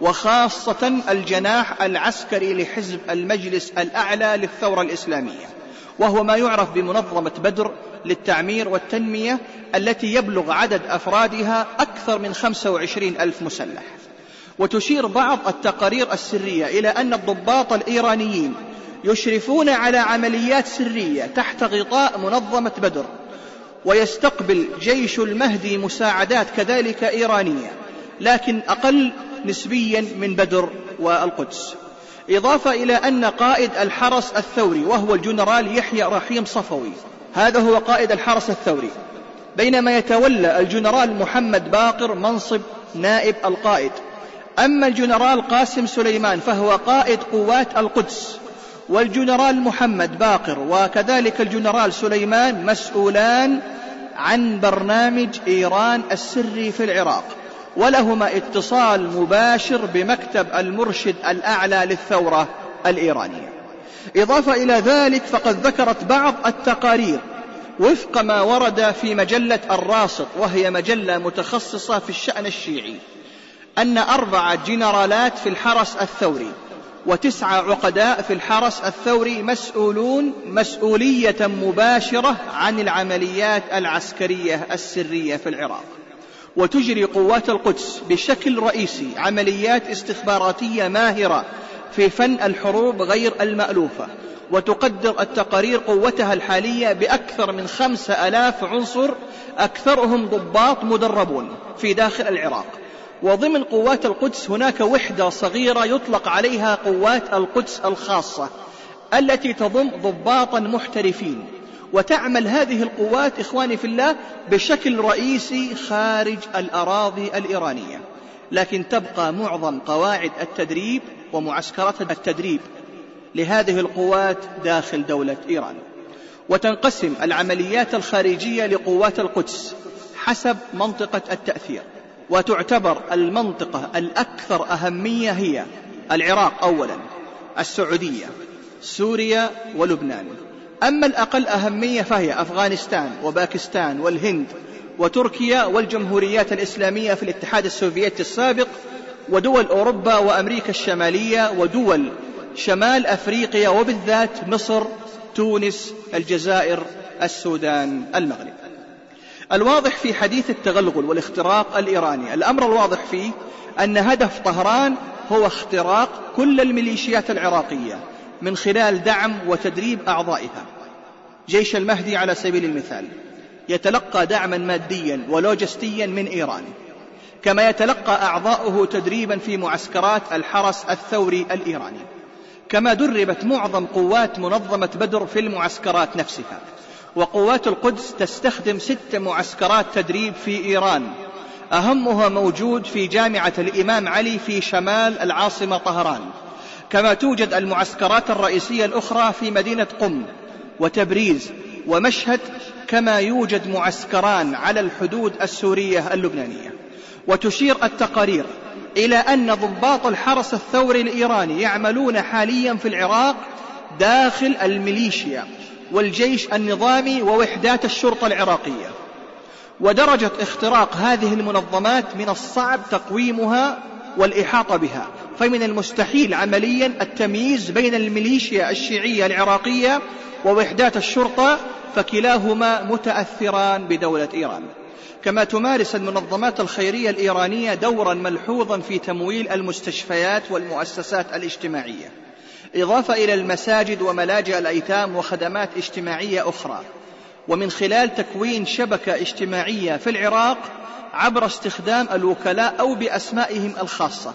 وخاصة الجناح العسكري لحزب المجلس الأعلى للثورة الإسلامية. وهو ما يعرف بمنظمة بدر للتعمير والتنمية التي يبلغ عدد أفرادها أكثر من 25 ألف مسلح. وتشير بعض التقارير السرية إلى أن الضباط الإيرانيين يشرفون على عمليات سرية تحت غطاء منظمة بدر ويستقبل جيش المهدي مساعدات كذلك إيرانية لكن أقل نسبيا من بدر والقدس. إضافة إلى أن قائد الحرس الثوري وهو الجنرال يحيى رحيم صفوي. هذا هو قائد الحرس الثوري. بينما يتولى الجنرال محمد باقر منصب نائب القائد. أما الجنرال قاسم سليمان فهو قائد قوات القدس. والجنرال محمد باقر وكذلك الجنرال سليمان مسؤولان عن برنامج إيران السري في العراق. ولهما اتصال مباشر بمكتب المرشد الأعلى للثورة الإيرانية. إضافة إلى ذلك فقد ذكرت بعض التقارير. وفق ما ورد في مجلة الراسط وهي مجلة متخصصة في الشأن الشيعي أن أربعة جنرالات في الحرس الثوري وتسعة عقداء في الحرس الثوري مسؤولون مسؤولية مباشرة عن العمليات العسكرية السرية في العراق. وتجري قوات القدس بشكل رئيسي عمليات استخباراتية ماهرة في فن الحروب غير المألوفة وتقدر التقارير قوتها الحالية بأكثر من خمسة ألاف عنصر أكثرهم ضباط مدربون في داخل العراق. وضمن قوات القدس هناك وحدة صغيرة يطلق عليها قوات القدس الخاصة التي تضم ضباطا محترفين. وتعمل هذه القوات إخواني في الله بشكل رئيسي خارج الأراضي الإيرانية. لكن تبقى معظم قواعد التدريب ومعسكرات التدريب لهذه القوات داخل دولة إيران. وتنقسم العمليات الخارجية لقوات القدس حسب منطقة التأثير. وتعتبر المنطقة الأكثر أهمية هي العراق أولا السعودية سوريا ولبنان. أما الأقل أهمية فهي أفغانستان وباكستان والهند وتركيا والجمهوريات الإسلامية في الاتحاد السوفيتي السابق ودول أوروبا وأمريكا الشمالية ودول شمال أفريقيا وبالذات مصر تونس الجزائر السودان المغرب. الواضح في حديث التغلغل والاختراق الإيراني. الأمر الواضح فيه أن هدف طهران هو اختراق كل الميليشيات العراقية. من خلال دعم وتدريب أعضائها. جيش المهدي على سبيل المثال. يتلقى دعما ماديا ولوجستيا من إيران. كما يتلقى أعضاؤه تدريبا في معسكرات الحرس الثوري الإيراني. كما دربت معظم قوات منظمة بدر في المعسكرات نفسها. وقوات القدس تستخدم ست معسكرات تدريب في إيران. أهمها موجود في جامعة الإمام علي في شمال العاصمة طهران. كما توجد المعسكرات الرئيسية الأخرى في مدينة قم وتبريز ومشهد كما يوجد معسكران على الحدود السورية اللبنانية. وتشير التقارير إلى أن ضباط الحرس الثوري الإيراني يعملون حاليا في العراق داخل الميليشيا والجيش النظامي ووحدات الشرطة العراقية. ودرجة اختراق هذه المنظمات من الصعب تقويمها والإحاطة بها. فمن المستحيل عمليا التمييز بين الميليشيا الشيعية العراقية ووحدات الشرطة فكلاهما متأثران بدولة إيران. كما تمارس المنظمات الخيرية الإيرانية دورا ملحوظا في تمويل المستشفيات والمؤسسات الاجتماعية. إضافة إلى المساجد وملاجئ الأيتام وخدمات اجتماعية أخرى. ومن خلال تكوين شبكة اجتماعية في العراق عبر استخدام الوكلاء أو بأسمائهم الخاصة.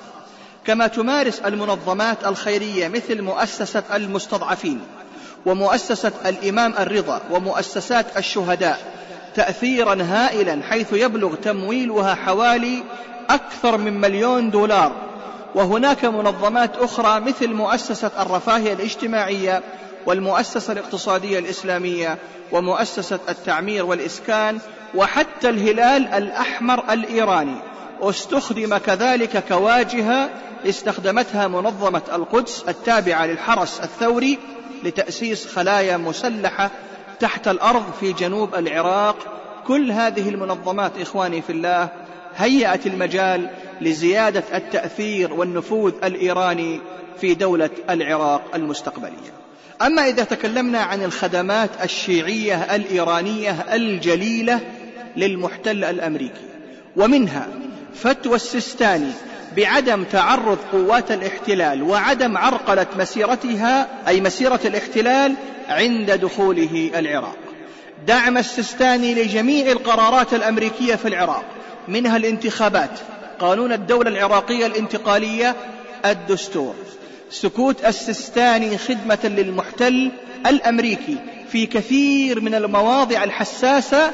كما تمارس المنظمات الخيرية مثل مؤسسة المستضعفين ومؤسسة الإمام الرضا ومؤسسات الشهداء تأثيرا هائلا حيث يبلغ تمويلها حوالي أكثر من مليون دولار. وهناك منظمات أخرى مثل مؤسسة الرفاهية الاجتماعية والمؤسسة الاقتصادية الإسلامية ومؤسسة التعمير والإسكان وحتى الهلال الأحمر الإيراني. واستخدم كذلك كواجهة استخدمتها منظمة القدس التابعة للحرس الثوري لتأسيس خلايا مسلحة تحت الأرض في جنوب العراق. كل هذه المنظمات إخواني في الله هيأت المجال لزيادة التأثير والنفوذ الإيراني في دولة العراق المستقبلية. أما إذا تكلمنا عن الخدمات الشيعية الإيرانية الجليلة للمحتل الأمريكي ومنها فتوى السيستاني بعدم تعرض قوات الاحتلال وعدم عرقلة مسيرتها أي مسيرة الاحتلال عند دخوله العراق. دعم السيستاني لجميع القرارات الأمريكية في العراق منها الانتخابات. قانون الدولة العراقية الانتقالية الدستور. سكوت السيستاني خدمة للمحتل الأمريكي في كثير من المواضع الحساسة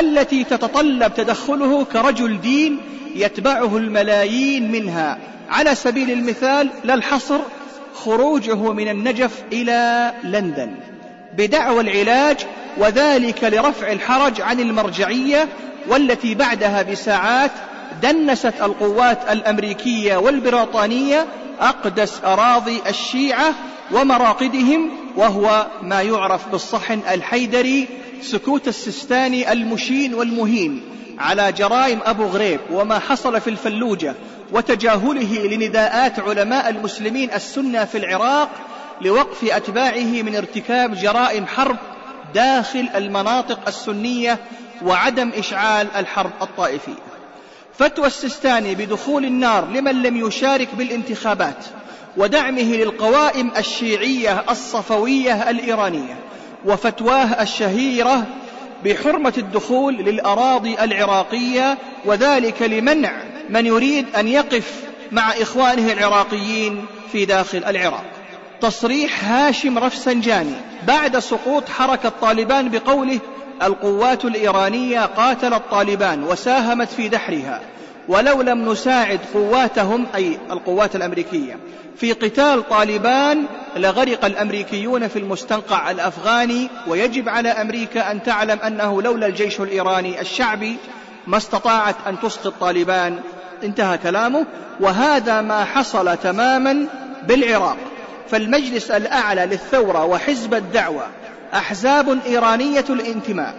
التي تتطلب تدخله كرجل دين يتبعه الملايين منها. على سبيل المثال لا الحصر خروجه من النجف إلى لندن. بدعوى العلاج وذلك لرفع الحرج عن المرجعية والتي بعدها بساعات دنست القوات الأمريكية والبريطانية أقدس أراضي الشيعة ومراقدهم وهو ما يعرف بالصحن الحيدري سكوت السستاني المشين والمهين على جرائم أبو غريب وما حصل في الفلوجة وتجاهله لنداءات علماء المسلمين السنة في العراق لوقف أتباعه من ارتكاب جرائم حرب داخل المناطق السنية وعدم إشعال الحرب الطائفية. فتوى السستاني بدخول النار لمن لم يشارك بالانتخابات ودعمه للقوائم الشيعية الصفوية الإيرانية وفتواه الشهيرة بحرمة الدخول للأراضي العراقية وذلك لمنع من يريد أن يقف مع إخوانه العراقيين في داخل العراق. تصريح هاشم رفسنجاني بعد سقوط حركة طالبان بقوله القوات الإيرانية قاتلت طالبان وساهمت في دحرها ولو لم نساعد قواتهم أي القوات الأمريكية. في قتال طالبان لغرق الأمريكيون في المستنقع الأفغاني ويجب على أمريكا أن تعلم أنه لولا الجيش الإيراني الشعبي ما استطاعت أن تسقط طالبان. انتهى كلامه. وهذا ما حصل تماما بالعراق. فالمجلس الأعلى للثورة وحزب الدعوة أحزاب إيرانية الانتماء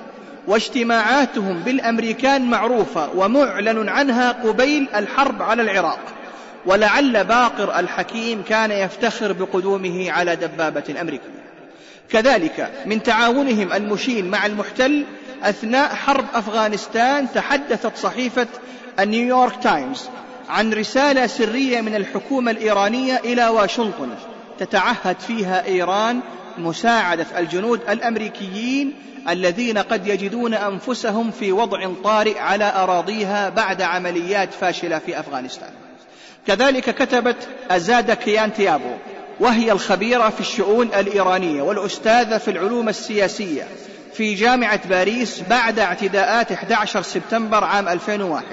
واجتماعاتهم بالأمريكان معروفة ومعلن عنها قبيل الحرب على العراق. ولعل باقر الحكيم كان يفتخر بقدومه على دبابة أمريكية كذلك من تعاونهم المشين مع المحتل أثناء حرب أفغانستان تحدثت صحيفة النيويورك تايمز عن رسالة سرية من الحكومة الإيرانية إلى واشنطن تتعهد فيها إيران مساعدة الجنود الأمريكيين الذين قد يجدون أنفسهم في وضع طارئ على أراضيها بعد عمليات فاشلة في أفغانستان. كذلك كتبت أزادا كيانتيابو وهي الخبيرة في الشؤون الإيرانية والأستاذة في العلوم السياسية في جامعة باريس بعد اعتداءات 11 سبتمبر عام 2001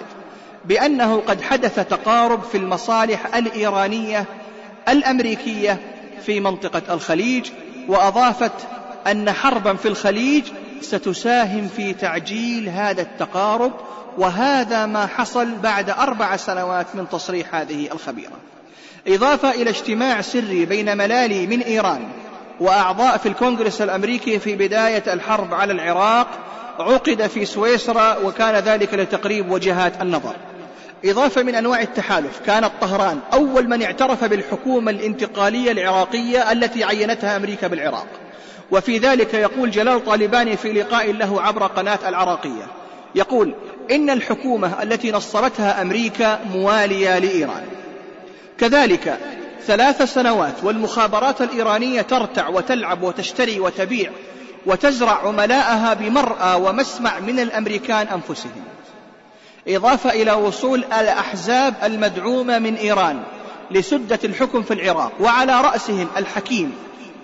بأنه قد حدث تقارب في المصالح الإيرانية الأمريكية في منطقة الخليج وأضافت أن حربا في الخليج ستساهم في تعجيل هذا التقارب وهذا ما حصل بعد أربع سنوات من تصريح هذه الخبيرة. إضافة إلى اجتماع سري بين ملالي من إيران وأعضاء في الكونغرس الأمريكي في بداية الحرب على العراق عقد في سويسرا وكان ذلك لتقريب وجهات النظر. إضافة من أنواع التحالف. كانت طهران أول من اعترف بالحكومة الانتقالية العراقية التي عينتها أمريكا بالعراق. وفي ذلك يقول جلال طالباني في لقاء له عبر قناة العراقية. يقول إن الحكومة التي نصرتها أمريكا موالية لإيران. كذلك ثلاث سنوات والمخابرات الإيرانية ترتع وتلعب وتشتري وتبيع وتزرع عملاءها بمرأى ومسمع من الأمريكان أنفسهم. إضافة إلى وصول الأحزاب المدعومة من إيران لسدة الحكم في العراق وعلى رأسهم الحكيم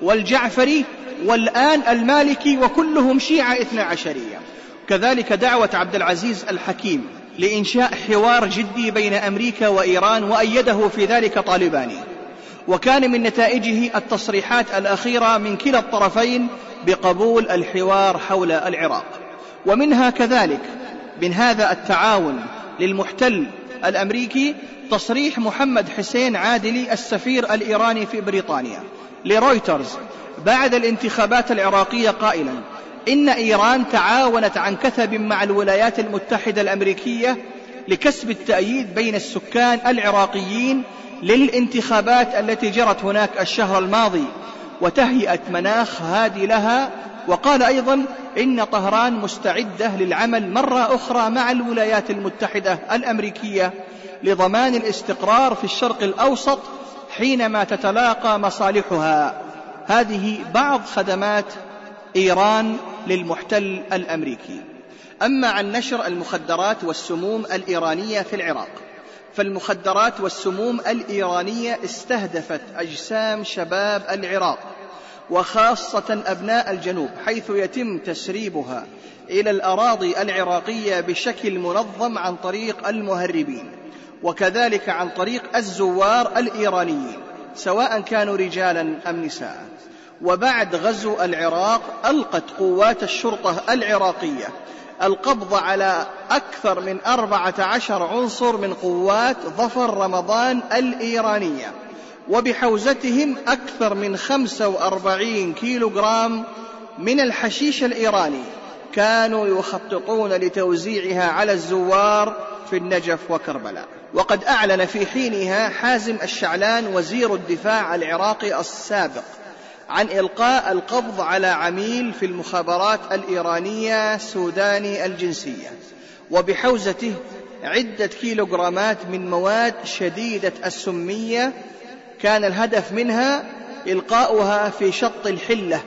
والجعفري والآن المالكي وكلهم شيعة اثنى عشرية. كذلك دعوة عبد العزيز الحكيم لإنشاء حوار جدي بين أمريكا وإيران وأيده في ذلك طالباني. وكان من نتائجه التصريحات الأخيرة من كلا الطرفين بقبول الحوار حول العراق. ومنها كذلك من هذا التعاون للمحتل الأمريكي تصريح محمد حسين عادلي السفير الإيراني في بريطانيا لرويترز بعد الانتخابات العراقية قائلا إن إيران تعاونت عن كثب مع الولايات المتحدة الأمريكية لكسب التأييد بين السكان العراقيين للانتخابات التي جرت هناك الشهر الماضي وتهيئة مناخ هادي لها وقال أيضا إن طهران مستعدة للعمل مرة أخرى مع الولايات المتحدة الأمريكية لضمان الاستقرار في الشرق الأوسط حينما تتلاقى مصالحها. هذه بعض خدمات إيران للمحتل الأمريكي. أما عن نشر المخدرات والسموم الإيرانية في العراق فالمخدرات والسموم الإيرانية استهدفت أجسام شباب العراق وخاصة أبناء الجنوب حيث يتم تسريبها إلى الأراضي العراقية بشكل منظم عن طريق المهربين وكذلك عن طريق الزوار الإيرانيين سواء كانوا رجالا أم نساء. وبعد غزو العراق ألقت قوات الشرطة العراقية القبض على أكثر من أربعة عشر عنصر من قوات ظفر رمضان الإيرانية. وبحوزتهم أكثر من خمسة وأربعين كيلو جرام من الحشيش الإيراني. كانوا يخططون لتوزيعها على الزوار في النجف وكربلاء. وقد أعلن في حينها حازم الشعلان وزير الدفاع العراقي السابق عن إلقاء القبض على عميل في المخابرات الإيرانية سوداني الجنسية. وبحوزته عدة كيلوغرامات من مواد شديدة السمية كان الهدف منها إلقاؤها في شط الحلة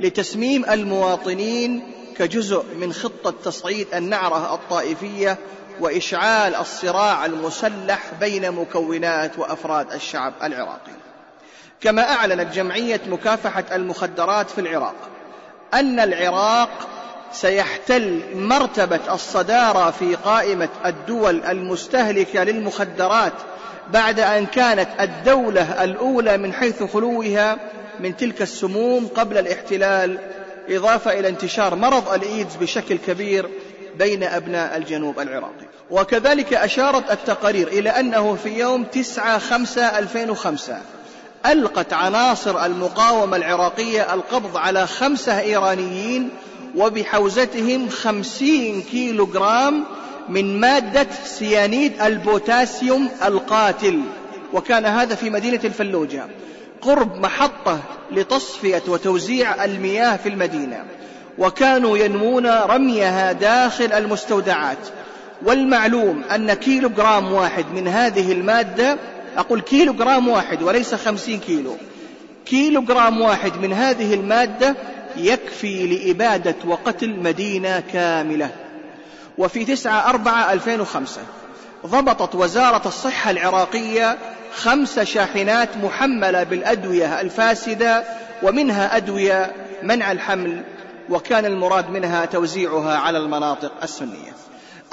لتسميم المواطنين كجزء من خطة تصعيد النعرة الطائفية وإشعال الصراع المسلح بين مكونات وأفراد الشعب العراقي. كما أعلنت جمعية مكافحة المخدرات في العراق أن العراق سيحتل مرتبة الصدارة في قائمة الدول المستهلكة للمخدرات بعد أن كانت الدولة الأولى من حيث خلوها من تلك السموم قبل الاحتلال إضافة إلى انتشار مرض الإيدز بشكل كبير بين أبناء الجنوب العراقي. وكذلك أشارت التقارير إلى أنه في يوم 9 5 2005 ألقت عناصر المقاومة العراقية القبض على خمسة إيرانيين وبحوزتهم خمسين كيلو جرام من مادة سيانيد البوتاسيوم القاتل وكان هذا في مدينة الفلوجة. قرب محطة لتصفية وتوزيع المياه في المدينة. وكانوا ينمون رميها داخل المستودعات. والمعلوم أن كيلو جرام واحد من هذه المادة أقول كيلو جرام واحد وليس خمسين كيلو. كيلو جرام واحد من هذه المادة يكفي لإبادة وقتل مدينة كاملة. وفي تسعة أربعة ألفين وخمسة. ضبطت وزارة الصحة العراقية خمس شاحنات محملة بالأدوية الفاسدة ومنها أدوية منع الحمل وكان المراد منها توزيعها على المناطق السنية.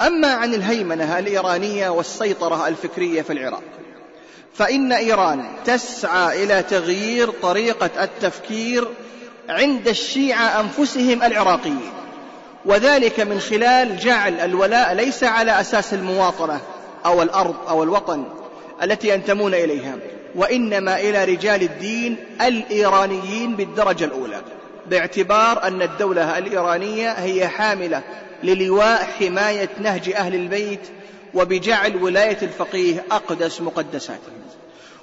أما عن الهيمنة الإيرانية والسيطرة الفكرية في العراق فإن إيران تسعى إلى تغيير طريقة التفكير عند الشيعة أنفسهم العراقيين. وذلك من خلال جعل الولاء ليس على أساس المواطنة أو الأرض أو الوطن التي ينتمون إليها وإنما إلى رجال الدين الإيرانيين بالدرجة الأولى باعتبار أن الدولة الإيرانية هي حاملة للواء حماية نهج أهل البيت وبجعل ولاية الفقيه أقدس مقدساتهم.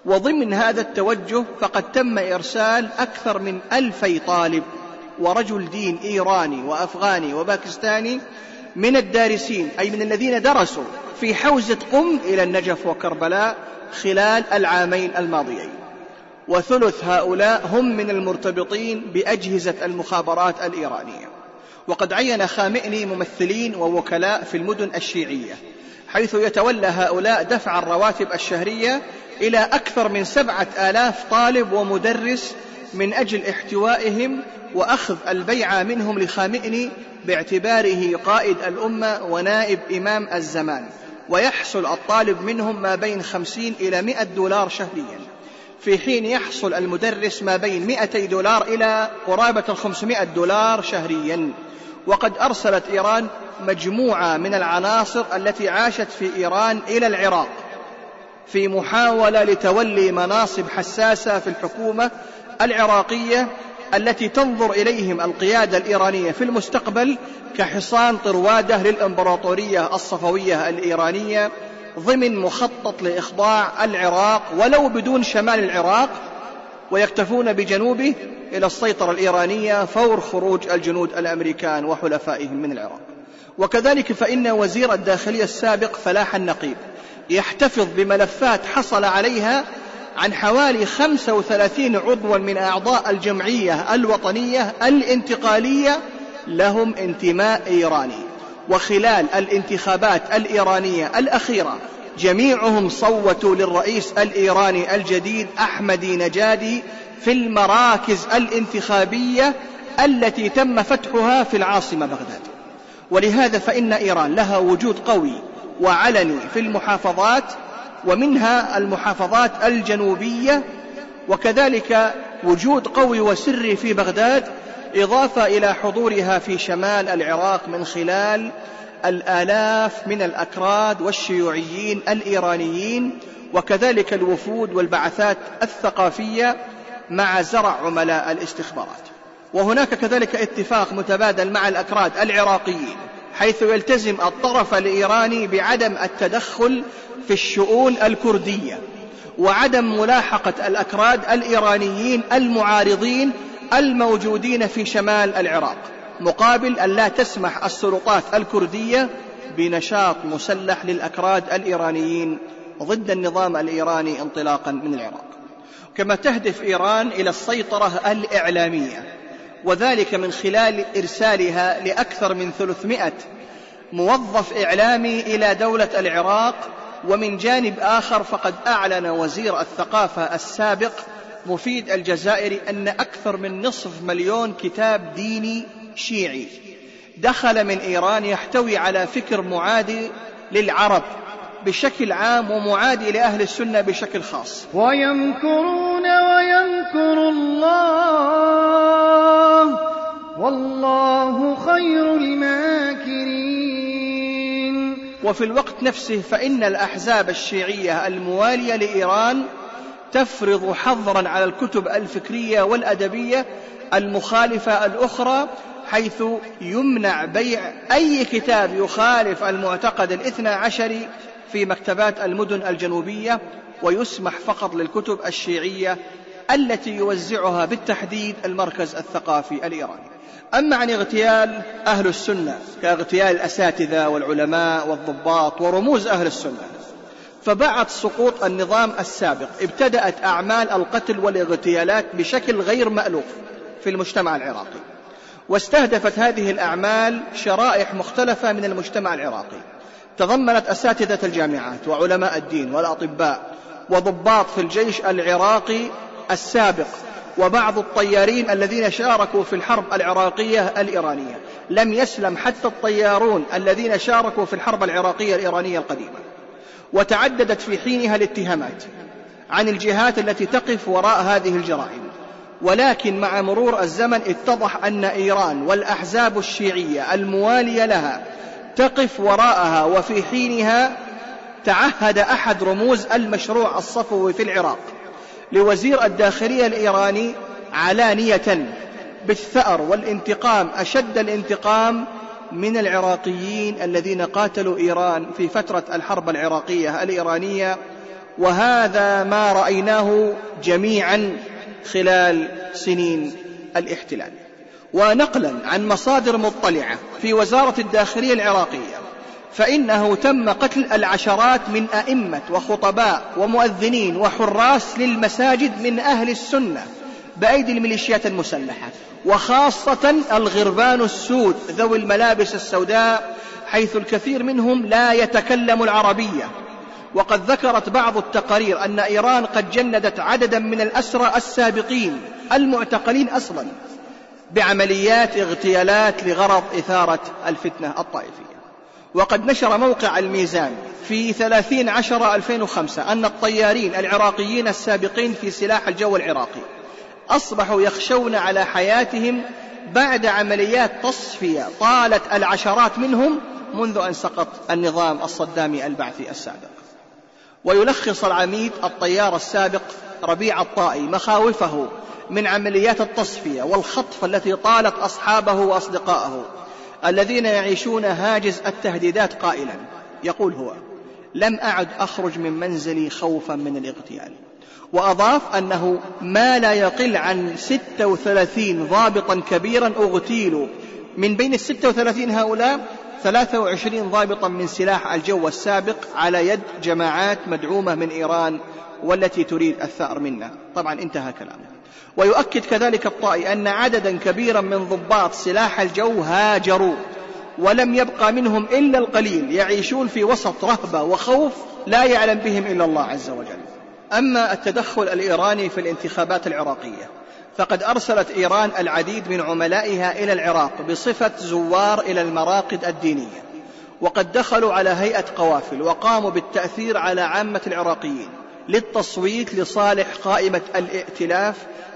وضمن هذا التوجه فقد تم إرسال أكثر من ألفي طالب ورجل دين إيراني وأفغاني وباكستاني من الدارسين أي من الذين درسوا في حوزة قم إلى النجف وكربلاء خلال العامين الماضيين. وثلث هؤلاء هم من المرتبطين بأجهزة المخابرات الإيرانية. وقد عين خامئني ممثلين ووكلاء في المدن الشيعية حيث يتولى هؤلاء دفع الرواتب الشهرية إلى أكثر من سبعة آلاف طالب ومدرس من أجل احتوائهم وأخذ البيعة منهم لخامئني باعتباره قائد الأمة ونائب إمام الزمان ويحصل الطالب منهم ما بين خمسين إلى مئة دولار شهريا. في حين يحصل المدرس ما بين مئتي دولار إلى قرابة الخمسمائة دولار شهريا. وقد أرسلت إيران مجموعة من العناصر التي عاشت في إيران إلى العراق. في محاولة لتولي مناصب حساسة في الحكومة العراقية التي تنظر إليهم القيادة الإيرانية في المستقبل كحصان طروادة للإمبراطورية الصفوية الإيرانية ضمن مخطط لإخضاع العراق ولو بدون شمال العراق ويكتفون بجنوبه إلى السيطرة الإيرانية فور خروج الجنود الأمريكان وحلفائهم من العراق. وكذلك فإن وزير الداخلية السابق فلاح النقيب يحتفظ بملفات حصل عليها عن حوالي 35 عضوا من أعضاء الجمعية الوطنية الانتقالية لهم انتماء إيراني. وخلال الانتخابات الإيرانية الأخيرة جميعهم صوتوا للرئيس الإيراني الجديد أحمدي نجادي في المراكز الانتخابية التي تم فتحها في العاصمة بغداد. ولهذا فإن إيران لها وجود قوي وعلني في المحافظات ومنها المحافظات الجنوبية وكذلك وجود قوي وسري في بغداد إضافة إلى حضورها في شمال العراق من خلال الآلاف من الأكراد والشيوعيين الإيرانيين وكذلك الوفود والبعثات الثقافية مع زرع عملاء الاستخبارات. وهناك كذلك اتفاق متبادل مع الأكراد العراقيين. حيث يلتزم الطرف الإيراني بعدم التدخل في الشؤون الكردية وعدم ملاحقة الأكراد الإيرانيين المعارضين الموجودين في شمال العراق مقابل أن لا تسمح السلطات الكردية بنشاط مسلح للأكراد الإيرانيين ضد النظام الإيراني انطلاقا من العراق. كما تهدف إيران إلى السيطرة الإعلامية وذلك من خلال إرسالها لأكثر من 300 موظف إعلامي إلى دولة العراق ومن جانب آخر فقد أعلن وزير الثقافة السابق مفيد الجزائري أن أكثر من نصف مليون كتاب ديني شيعي دخل من إيران يحتوي على فكر معادي للعرب. بشكل عام ومعادي لأهل السنة بشكل خاص. ويمكرون ويمكر الله والله خير الماكرين. وفي الوقت نفسه فإن الأحزاب الشيعية الموالية لإيران تفرض حظرا على الكتب الفكرية والأدبية المخالفة الأخرى حيث يمنع بيع أي كتاب يخالف المعتقد الاثنى عشري في مكتبات المدن الجنوبية ويسمح فقط للكتب الشيعية التي يوزعها بالتحديد المركز الثقافي الإيراني. أما عن اغتيال أهل السنة كاغتيال الأساتذة والعلماء والضباط ورموز أهل السنة فبعد سقوط النظام السابق ابتدأت أعمال القتل والاغتيالات بشكل غير مألوف في المجتمع العراقي. واستهدفت هذه الأعمال شرائح مختلفة من المجتمع العراقي. تضمنت أساتذة الجامعات وعلماء الدين والأطباء وضباط في الجيش العراقي السابق وبعض الطيارين الذين شاركوا في الحرب العراقية الإيرانية. لم يسلم حتى الطيارون الذين شاركوا في الحرب العراقية الإيرانية القديمة. وتعددت في حينها الاتهامات عن الجهات التي تقف وراء هذه الجرائم. ولكن مع مرور الزمن اتضح أن إيران والأحزاب الشيعية الموالية لها تقف وراءها وفي حينها تعهد أحد رموز المشروع الصفوي في العراق لوزير الداخلية الإيراني علانية بالثأر والانتقام أشد الانتقام من العراقيين الذين قاتلوا إيران في فترة الحرب العراقية الإيرانية. وهذا ما رأيناه جميعا خلال سنين الاحتلال. ونقلا عن مصادر مطلعة في وزارة الداخلية العراقية. فإنه تم قتل العشرات من أئمة وخطباء ومؤذنين وحراس للمساجد من أهل السنة بأيدي الميليشيات المسلحة وخاصة الغربان السود ذوي الملابس السوداء حيث الكثير منهم لا يتكلم العربية. وقد ذكرت بعض التقارير أن إيران قد جندت عددا من الأسرى السابقين المعتقلين أصلا. بعمليات اغتيالات لغرض إثارة الفتنة الطائفية. وقد نشر موقع الميزان في ثلاثين عشر 2005 أن الطيارين العراقيين السابقين في سلاح الجو العراقي أصبحوا يخشون على حياتهم بعد عمليات تصفية طالت العشرات منهم منذ أن سقط النظام الصدامي البعثي السابق. ويلخص العميد الطيار السابق ربيع الطائي مخاوفه من عمليات التصفية والخطف التي طالت أصحابه وأصدقائه الذين يعيشون هاجس التهديدات قائلا. يقول هو لم أعد أخرج من منزلي خوفا من الاغتيال. وأضاف أنه ما لا يقل عن 36 ضابطا كبيرا أغتيلوا. من بين الستة وثلاثين هؤلاء ثلاثة وعشرين ضابطا من سلاح الجو السابق على يد جماعات مدعومة من إيران والتي تريد الثأر منا طبعا انتهى كلامه. ويؤكد كذلك الطائي أن عددا كبيرا من ضباط سلاح الجو هاجروا ولم يبقى منهم إلا القليل يعيشون في وسط رهبة وخوف لا يعلم بهم إلا الله عز وجل. أما التدخل الإيراني في الانتخابات العراقية فقد أرسلت إيران العديد من عملائها إلى العراق بصفة زوار إلى المراقد الدينية وقد دخلوا على هيئة قوافل وقاموا بالتأثير على عامة العراقيين للتصويت لصالح قائمة الائتلاف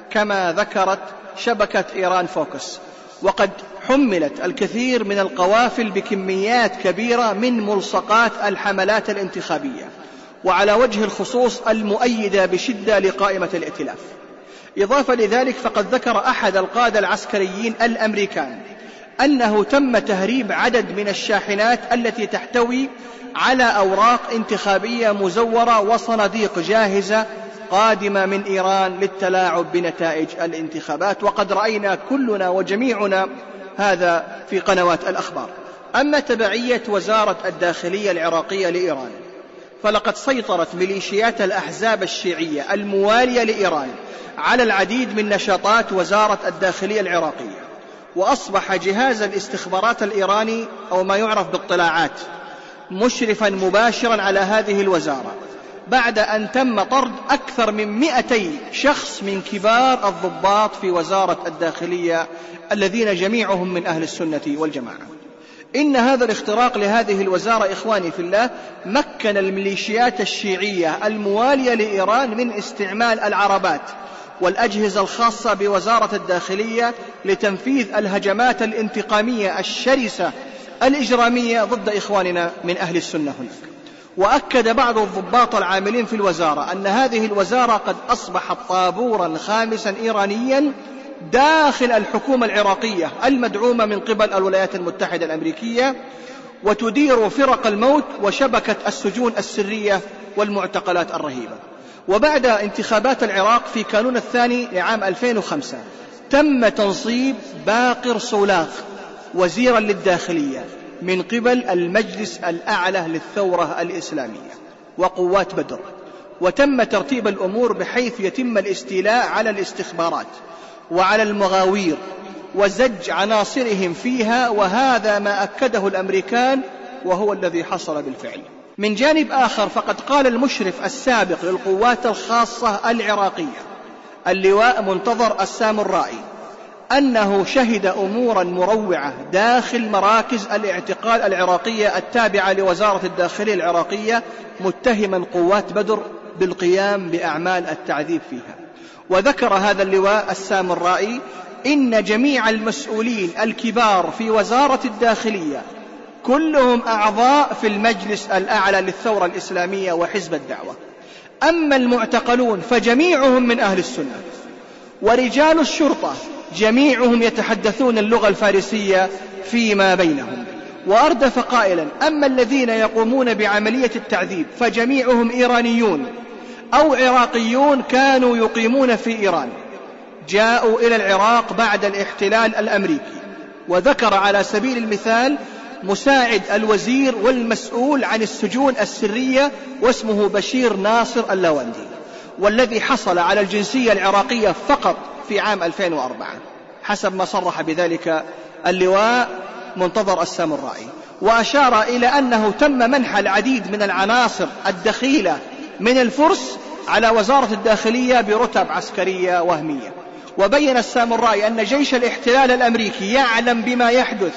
كما ذكرت شبكة إيران فوكس. وقد حملت الكثير من القوافل بكميات كبيرة من ملصقات الحملات الانتخابية. وعلى وجه الخصوص المؤيدة بشدة لقائمة الائتلاف. إضافة لذلك فقد ذكر أحد القادة العسكريين الأمريكان أنه تم تهريب عدد من الشاحنات التي تحتوي على أوراق انتخابية مزورة وصناديق جاهزة قادمة من إيران للتلاعب بنتائج الانتخابات. وقد رأينا كلنا وجميعنا هذا في قنوات الأخبار. أما تبعية وزارة الداخلية العراقية لإيران فلقد سيطرت ميليشيات الأحزاب الشيعية الموالية لإيران على العديد من نشاطات وزارة الداخلية العراقية. وأصبح جهاز الاستخبارات الإيراني أو ما يعرف باطلاعات مشرفا مباشرا على هذه الوزارة بعد أن تم طرد أكثر من 200 شخص من كبار الضباط في وزارة الداخلية الذين جميعهم من أهل السنة والجماعة. إن هذا الاختراق لهذه الوزارة إخواني في الله مكن الميليشيات الشيعية الموالية لإيران من استعمال العربات والأجهزة الخاصة بوزارة الداخلية لتنفيذ الهجمات الانتقامية الشرسة الإجرامية ضد إخواننا من أهل السنة هناك. وأكد بعض الضباط العاملين في الوزارة أن هذه الوزارة قد أصبحت طابورا خامسا إيرانيا داخل الحكومة العراقية المدعومة من قبل الولايات المتحدة الأمريكية وتدير فرق الموت وشبكة السجون السرية والمعتقلات الرهيبة. وبعد انتخابات العراق في كانون الثاني لعام 2005 تم تنصيب باقر صولاغ وزيرا للداخلية من قبل المجلس الأعلى للثورة الإسلامية وقوات بدر. وتم ترتيب الأمور بحيث يتم الاستيلاء على الاستخبارات. وعلى المغاوير وزج عناصرهم فيها وهذا ما أكده الأمريكان وهو الذي حصل بالفعل. من جانب آخر فقد قال المشرف السابق للقوات الخاصة العراقية اللواء منتظر السامرائي أنه شهد أمورا مروعة داخل مراكز الاعتقال العراقية التابعة لوزارة الداخلية العراقية متهما قوات بدر بالقيام بأعمال التعذيب فيها. وذكر هذا اللواء السامرائي إن جميع المسؤولين الكبار في وزارة الداخلية كلهم أعضاء في المجلس الأعلى للثورة الإسلامية وحزب الدعوة. أما المعتقلون فجميعهم من أهل السنة. ورجال الشرطة جميعهم يتحدثون اللغة الفارسية فيما بينهم. وأردف قائلا أما الذين يقومون بعملية التعذيب فجميعهم إيرانيون. أو عراقيون كانوا يقيمون في إيران. جاءوا إلى العراق بعد الاحتلال الأمريكي. وذكر على سبيل المثال مساعد الوزير والمسؤول عن السجون السرية واسمه بشير ناصر اللواندي والذي حصل على الجنسية العراقية فقط في عام 2004 حسب ما صرح بذلك اللواء منتظر السامرائي وأشار إلى أنه تم منح العديد من العناصر الدخيلة من الفرس على وزارة الداخلية برتب عسكرية وهمية. وبين السامرائي أن جيش الاحتلال الأمريكي يعلم بما يحدث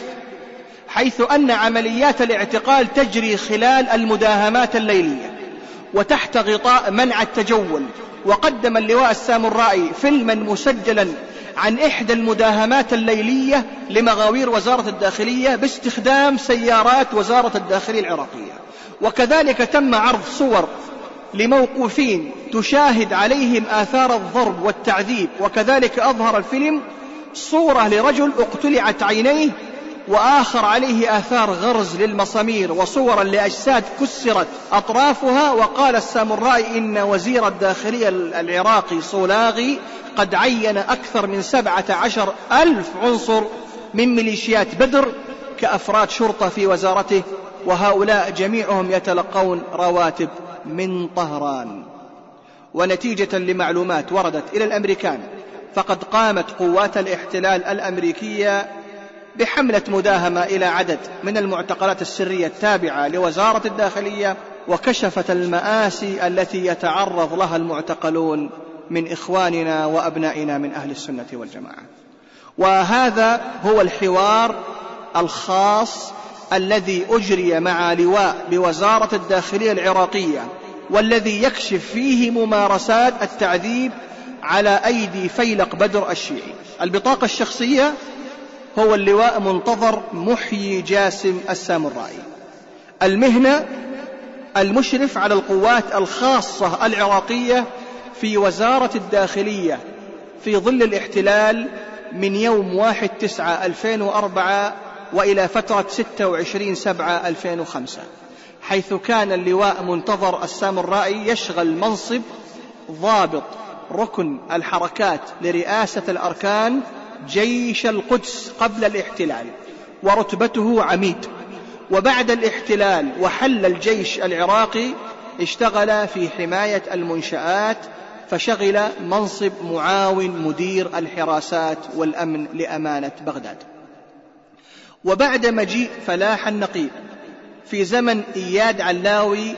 حيث أن عمليات الاعتقال تجري خلال المداهمات الليلية وتحت غطاء منع التجول. وقدم اللواء السامرائي فيلما مسجلا عن إحدى المداهمات الليلية لمغاوير وزارة الداخلية باستخدام سيارات وزارة الداخلية العراقية. وكذلك تم عرض صور لموقوفين تشاهد عليهم آثار الضرب والتعذيب وكذلك أظهر الفيلم صورة لرجل اقتلعت عينيه وآخر عليه آثار غرز للمسامير وصورا لأجساد كسرت أطرافها وقال السامرائي إن وزير الداخلية العراقي صولاغي قد عين أكثر من سبعة عشر ألف عنصر من ميليشيات بدر كأفراد شرطة في وزارته وهؤلاء جميعهم يتلقون رواتب من طهران. ونتيجة لمعلومات وردت إلى الأمريكان فقد قامت قوات الاحتلال الأمريكية بحملة مداهمة إلى عدد من المعتقلات السرية التابعة لوزارة الداخلية وكشفت المآسي التي يتعرض لها المعتقلون من إخواننا وأبنائنا من أهل السنة والجماعة. وهذا هو الحوار الخاص الذي أجري مع لواء بوزارة الداخلية العراقية والذي يكشف فيه ممارسات التعذيب على أيدي فيلق بدر الشيعي. البطاقة الشخصية هو اللواء منتظر محيي جاسم السامرائي المهنة المشرف على القوات الخاصة العراقية في وزارة الداخلية في ظل الاحتلال من يوم واحد تسعة ألفين وأربعة وإلى فترة ستة وعشرين سبعة ألفين وخمسة حيث كان اللواء منتظر السامرائي يشغل منصب ضابط ركن الحركات لرئاسة الأركان جيش القدس قبل الاحتلال ورتبته عميد. وبعد الاحتلال وحل الجيش العراقي اشتغل في حماية المنشآت فشغل منصب معاون مدير الحراسات والأمن لأمانة بغداد. وبعد مجيء فلاح النقيب. في زمن إياد علاوي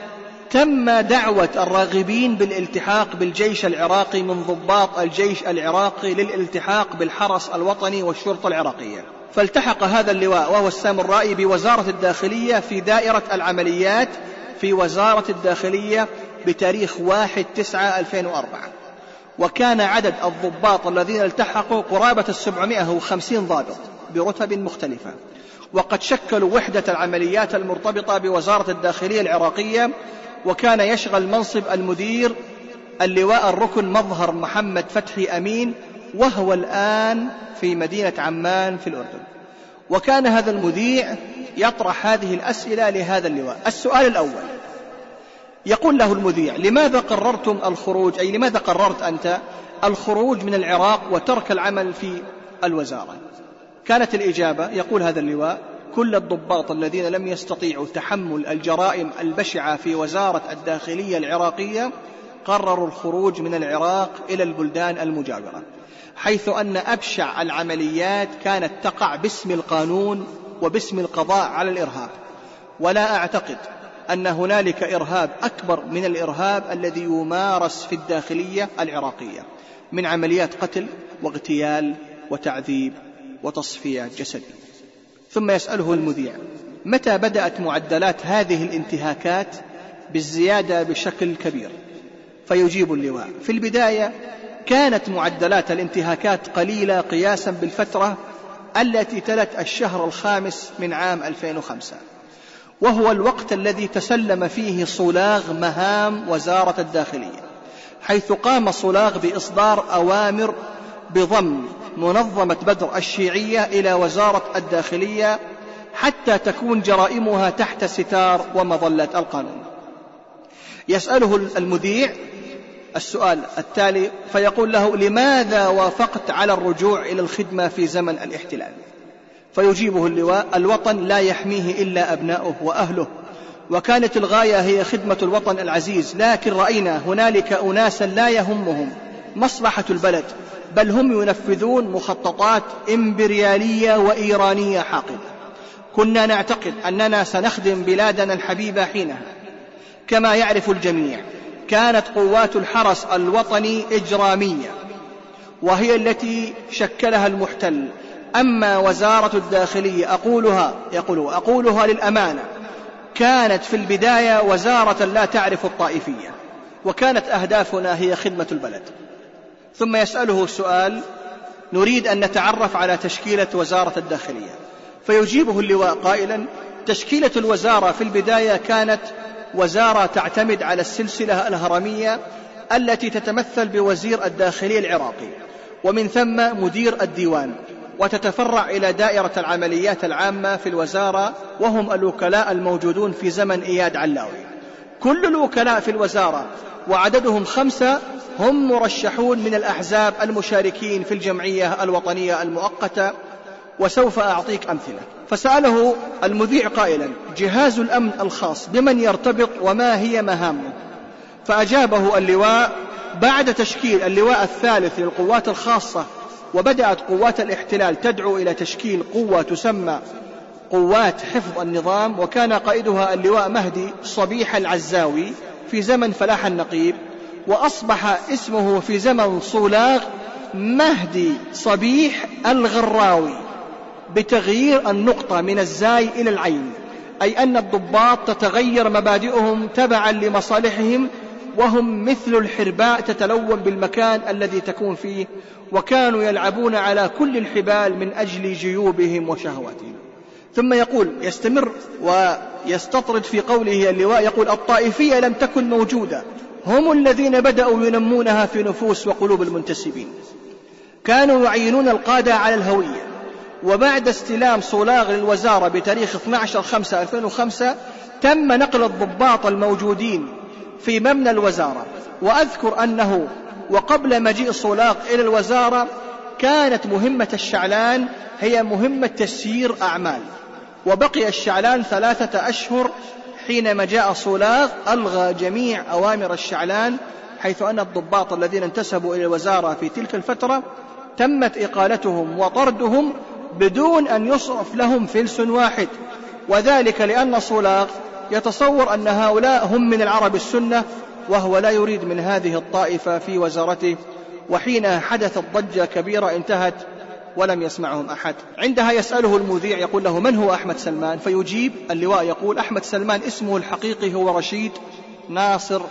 تم دعوة الراغبين بالالتحاق بالجيش العراقي من ضباط الجيش العراقي للالتحاق بالحرس الوطني والشرطة العراقية. فالتحق هذا اللواء وهو السامرائي بوزارة الداخلية في دائرة العمليات في وزارة الداخلية بتاريخ 1 9 2004 وكان عدد الضباط الذين التحقوا قرابة السبعمائة وخمسين ضابط. برتب مختلفة. وقد شكلوا وحدة العمليات المرتبطة بوزارة الداخلية العراقية وكان يشغل منصب المدير اللواء الركن مظهر محمد فتحي أمين وهو الآن في مدينة عمان في الأردن. وكان هذا المذيع يطرح هذه الأسئلة لهذا اللواء. السؤال الأول. يقول له المذيع لماذا قررتم الخروج؟ أي لماذا قررت أنت الخروج من العراق وترك العمل في الوزارة؟ كانت الإجابة يقول هذا اللواء كل الضباط الذين لم يستطيعوا تحمل الجرائم البشعة في وزارة الداخلية العراقية قرروا الخروج من العراق إلى البلدان المجاورة حيث أن أبشع العمليات كانت تقع باسم القانون وباسم القضاء على الإرهاب. ولا أعتقد أن هنالك إرهاب أكبر من الإرهاب الذي يمارس في الداخلية العراقية من عمليات قتل واغتيال وتعذيب. وتصفية جسدية ثم يسأله المذيع متى بدأت معدلات هذه الانتهاكات بالزيادة بشكل كبير؟ فيجيب اللواء. في البداية كانت معدلات الانتهاكات قليلة قياسا بالفترة التي تلت الشهر الخامس من عام 2005 وهو الوقت الذي تسلم فيه صلاغ مهام وزارة الداخلية حيث قام صلاغ بإصدار أوامر بضم منظمة بدر الشيعية إلى وزارة الداخلية حتى تكون جرائمها تحت ستار ومظلة القانون. يسأله المذيع السؤال التالي فيقول له لماذا وافقت على الرجوع إلى الخدمة في زمن الاحتلال؟ فيجيبه اللواء الوطن لا يحميه إلا أبناؤه وأهله وكانت الغاية هي خدمة الوطن العزيز لكن رأينا هنالك أناسا لا يهمهم مصلحة البلد بل هم ينفذون مخططات إمبريالية وإيرانية حاقدة. كنا نعتقد أننا سنخدم بلادنا الحبيبة حينها. كما يعرف الجميع كانت قوات الحرس الوطني إجرامية وهي التي شكلها المحتل. أما وزارة الداخلية أقولها يقول أقولها للأمانة كانت في البداية وزارة لا تعرف الطائفية وكانت أهدافنا هي خدمة البلد. ثم يسأله سؤال نريد أن نتعرف على تشكيلة وزارة الداخلية. فيجيبه اللواء قائلا تشكيلة الوزارة في البداية كانت وزارة تعتمد على السلسلة الهرمية التي تتمثل بوزير الداخلية العراقي ومن ثم مدير الديوان وتتفرع إلى دائرة العمليات العامة في الوزارة وهم الوكلاء الموجودون في زمن إياد علاوي. كل الوكلاء في الوزارة وعددهم خمسة هم مرشحون من الأحزاب المشاركين في الجمعية الوطنية المؤقتة وسوف أعطيك أمثلة. فسأله المذيع قائلا جهاز الأمن الخاص بمن يرتبط وما هي مهامه؟ فأجابه اللواء بعد تشكيل اللواء الثالث للقوات الخاصة وبدأت قوات الاحتلال تدعو إلى تشكيل قوة تسمى قوات حفظ النظام وكان قائدها اللواء مهدي صبيح العزاوي في زمن فلاح النقيب وأصبح اسمه في زمن صولاغ مهدي صبيح الغراوي بتغيير النقطة من الزاي إلى العين أي أن الضباط تتغير مبادئهم تبعا لمصالحهم وهم مثل الحرباء تتلون بالمكان الذي تكون فيه وكانوا يلعبون على كل الحبال من أجل جيوبهم وشهواتهم. ثم يقول يستمر ويستطرد في قوله اللواء يقول الطائفية لم تكن موجودة. هم الذين بدأوا ينمونها في نفوس وقلوب المنتسبين. كانوا يعينون القادة على الهوية. وبعد استلام صولاغ للوزارة بتاريخ 12 5 2005 تم نقل الضباط الموجودين في مبنى الوزارة. وأذكر أنه وقبل مجيء صولاغ إلى الوزارة كانت مهمة الشعلان هي مهمة تسيير أعمال. وبقي الشعلان ثلاثة أشهر حينما جاء صولاغ ألغى جميع أوامر الشعلان حيث أن الضباط الذين انتسبوا إلى الوزارة في تلك الفترة تمت إقالتهم وطردهم بدون أن يصرف لهم فلس واحد. وذلك لأن صولاغ يتصور أن هؤلاء هم من العرب السنة وهو لا يريد من هذه الطائفة في وزارته وحين حدثت ضجة كبيرة انتهت ولم يسمعهم أحد. عندها يسأله المذيع يقول له من هو أحمد سلمان؟ فيجيب اللواء يقول أحمد سلمان اسمه الحقيقي هو رشيد ناصر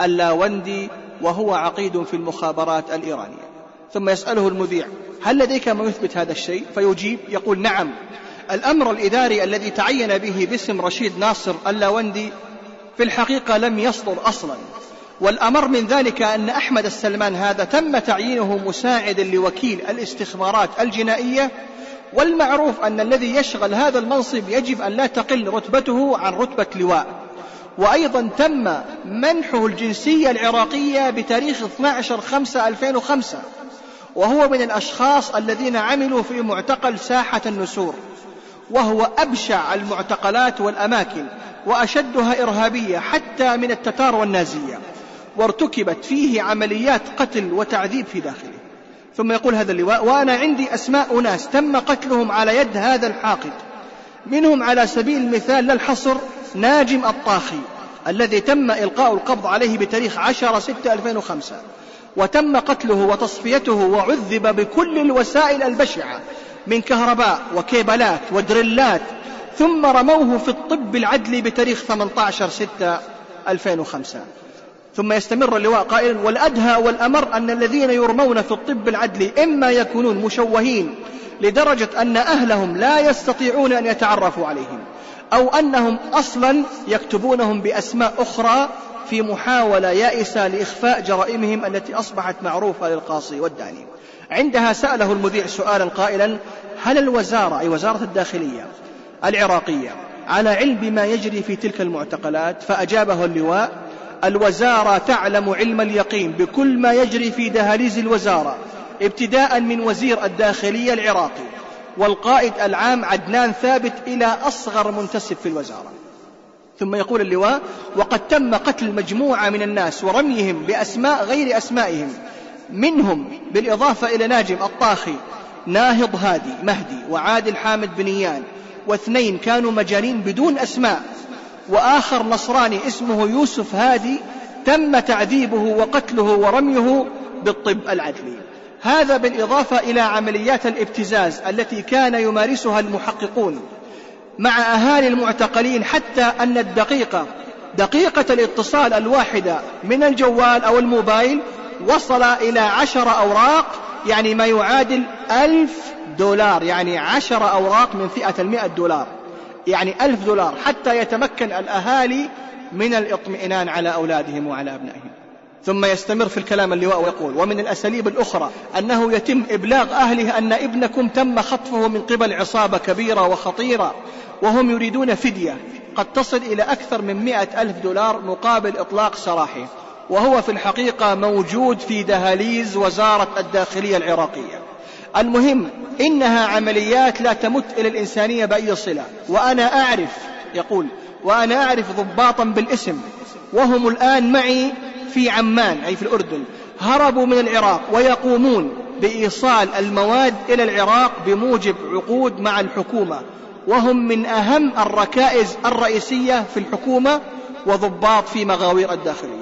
اللاوندي وهو عقيد في المخابرات الإيرانية. ثم يسأله المذيع هل لديك ما يثبت هذا الشيء؟ فيجيب يقول نعم. الأمر الإداري الذي تعين به باسم رشيد ناصر اللاوندي في الحقيقة لم يصدر أصلا. والأمر من ذلك أن أحمد السلمان هذا تم تعيينه مساعدا لوكيل الاستخبارات الجنائية والمعروف أن الذي يشغل هذا المنصب يجب أن لا تقل رتبته عن رتبة لواء. وأيضا تم منحه الجنسية العراقية بتاريخ 12 5 2005 وهو من الأشخاص الذين عملوا في معتقل ساحة النسور وهو أبشع المعتقلات والأماكن وأشدها إرهابية حتى من التتار والنازية. وارتكبت فيه عمليات قتل وتعذيب في داخله. ثم يقول هذا اللواء وأنا عندي أسماء أناس تم قتلهم على يد هذا الحاقد. منهم على سبيل المثال لا الحصر ناجم الطاخي الذي تم إلقاء القبض عليه بتاريخ 10 6 2005 وتم قتله وتصفيته وعذب بكل الوسائل البشعة من كهرباء وكيبلات ودريلات. ثم رموه في الطب العدلي بتاريخ 18 6 2005 ثم يستمر اللواء قائلا والأدهى والأمر أن الذين يرمون في الطب العدلي إما يكونون مشوهين لدرجة أن أهلهم لا يستطيعون أن يتعرفوا عليهم أو أنهم أصلا يكتبونهم بأسماء أخرى في محاولة يائسة لإخفاء جرائمهم التي أصبحت معروفة للقاصي والداني. عندها سأله المذيع سؤالا قائلا هل الوزارة أي وزارة الداخلية العراقية على علم بما يجري في تلك المعتقلات؟ فأجابه اللواء الوزارة تعلم علم اليقين بكل ما يجري في دهاليز الوزارة ابتداء من وزير الداخلية العراقي والقائد العام عدنان ثابت إلى أصغر منتسب في الوزارة. ثم يقول اللواء وقد تم قتل مجموعة من الناس ورميهم بأسماء غير أسمائهم منهم بالإضافة إلى ناجم الطاخي ناهض هادي مهدي وعادل حامد بنيان واثنين كانوا مجانين بدون أسماء وآخر نصراني اسمه يوسف هادي تم تعذيبه وقتله ورميه بالطب العدلي. هذا بالإضافة إلى عمليات الابتزاز التي كان يمارسها المحققون مع أهالي المعتقلين حتى أن الدقيقة دقيقة الاتصال الواحدة من الجوال أو الموبايل وصل إلى عشر أوراق يعني ما يعادل ألف دولار يعني عشر أوراق من فئة المئة دولار. يعني ألف دولار حتى يتمكن الأهالي من الاطمئنان على أولادهم وعلى أبنائهم. ثم يستمر في الكلام اللواء ويقول ومن الأساليب الأخرى أنه يتم إبلاغ أهله أن ابنكم تم خطفه من قبل عصابة كبيرة وخطيرة وهم يريدون فدية قد تصل إلى أكثر من مئة ألف دولار مقابل إطلاق سراحه وهو في الحقيقة موجود في دهاليز وزارة الداخلية العراقية. المهم إنها عمليات لا تمت إلى الإنسانية بأي صلة. وأنا أعرف يقول وأنا أعرف ضباطا بالاسم. وهم الآن معي في عمان أي في الأردن. هربوا من العراق ويقومون بإيصال المواد إلى العراق بموجب عقود مع الحكومة. وهم من أهم الركائز الرئيسية في الحكومة وضباط في مغاوير الداخلية.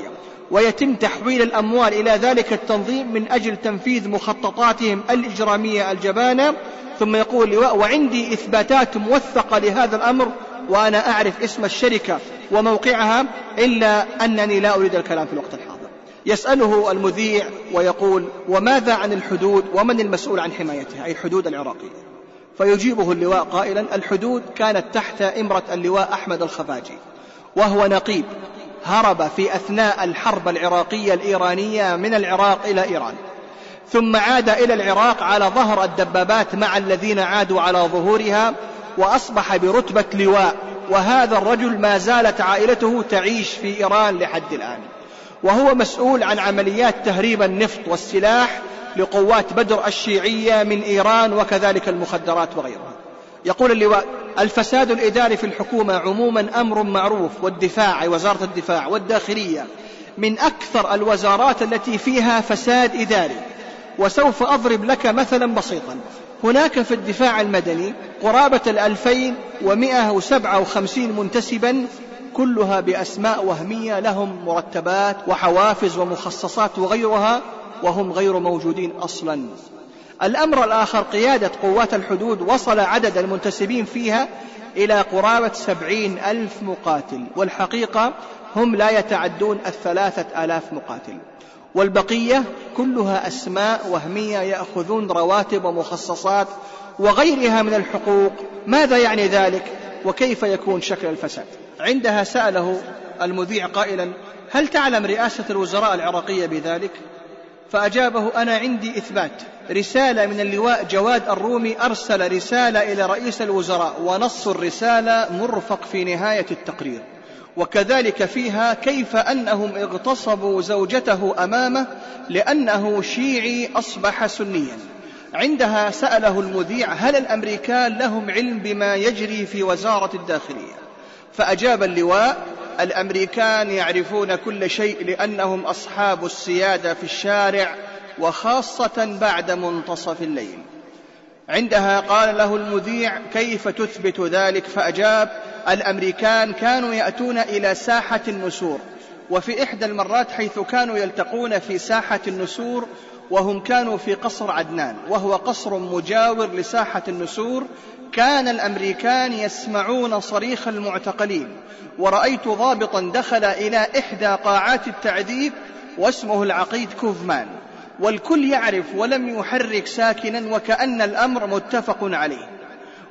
ويتم تحويل الأموال إلى ذلك التنظيم من أجل تنفيذ مخططاتهم الإجرامية الجبانة. ثم يقول اللواء وعندي إثباتات موثقة لهذا الأمر وأنا أعرف اسم الشركة وموقعها إلا أنني لا أريد الكلام في الوقت الحاضر. يسأله المذيع ويقول وماذا عن الحدود ومن المسؤول عن حمايتها؟ أي الحدود العراقية. فيجيبه اللواء قائلا الحدود كانت تحت إمرة اللواء أحمد الخفاجي وهو نقيب. هرب في أثناء الحرب العراقية الإيرانية من العراق إلى إيران. ثم عاد إلى العراق على ظهر الدبابات مع الذين عادوا على ظهورها وأصبح برتبة لواء. وهذا الرجل ما زالت عائلته تعيش في إيران لحد الآن. وهو مسؤول عن عمليات تهريب النفط والسلاح لقوات بدر الشيعية من إيران وكذلك المخدرات وغيرها. يقول اللواء الفساد الإداري في الحكومة عموما أمر معروف والدفاع وزارة الدفاع والداخلية من أكثر الوزارات التي فيها فساد إداري. وسوف أضرب لك مثلا بسيطا. هناك في الدفاع المدني قرابة الألفين ومائة وسبعة وخمسين منتسبا كلها بأسماء وهمية لهم مرتبات وحوافز ومخصصات وغيرها وهم غير موجودين أصلا. الأمر الآخر قيادة قوات الحدود وصل عدد المنتسبين فيها إلى قرابة سبعين ألف مقاتل والحقيقة هم لا يتعدون الثلاثة آلاف مقاتل. والبقية كلها أسماء وهمية يأخذون رواتب ومخصصات وغيرها من الحقوق. ماذا يعني ذلك؟ وكيف يكون شكل الفساد؟ عندها سأله المذيع قائلا هل تعلم رئاسة الوزراء العراقية بذلك؟ فأجابه أنا عندي إثبات. رسالة من اللواء جواد الرومي أرسل رسالة إلى رئيس الوزراء ونص الرسالة مرفق في نهاية التقرير. وكذلك فيها كيف أنهم اغتصبوا زوجته أمامه لأنه شيعي أصبح سنيا. عندها سأله المذيع هل الأمريكان لهم علم بما يجري في وزارة الداخلية؟ فأجاب اللواء الأمريكان يعرفون كل شيء لأنهم أصحاب السيادة في الشارع وخاصة بعد منتصف الليل. عندها قال له المذيع كيف تثبت ذلك؟ فأجاب الأمريكان كانوا يأتون إلى ساحة النسور وفي إحدى المرات حيث كانوا يلتقون في ساحة النسور وهم كانوا في قصر عدنان وهو قصر مجاور لساحة النسور. كان الأمريكان يسمعون صريخ المعتقلين ورأيت ضابطا دخل إلى إحدى قاعات التعذيب واسمه العقيد كوفمان. والكل يعرف ولم يحرك ساكنا وكأن الأمر متفق عليه.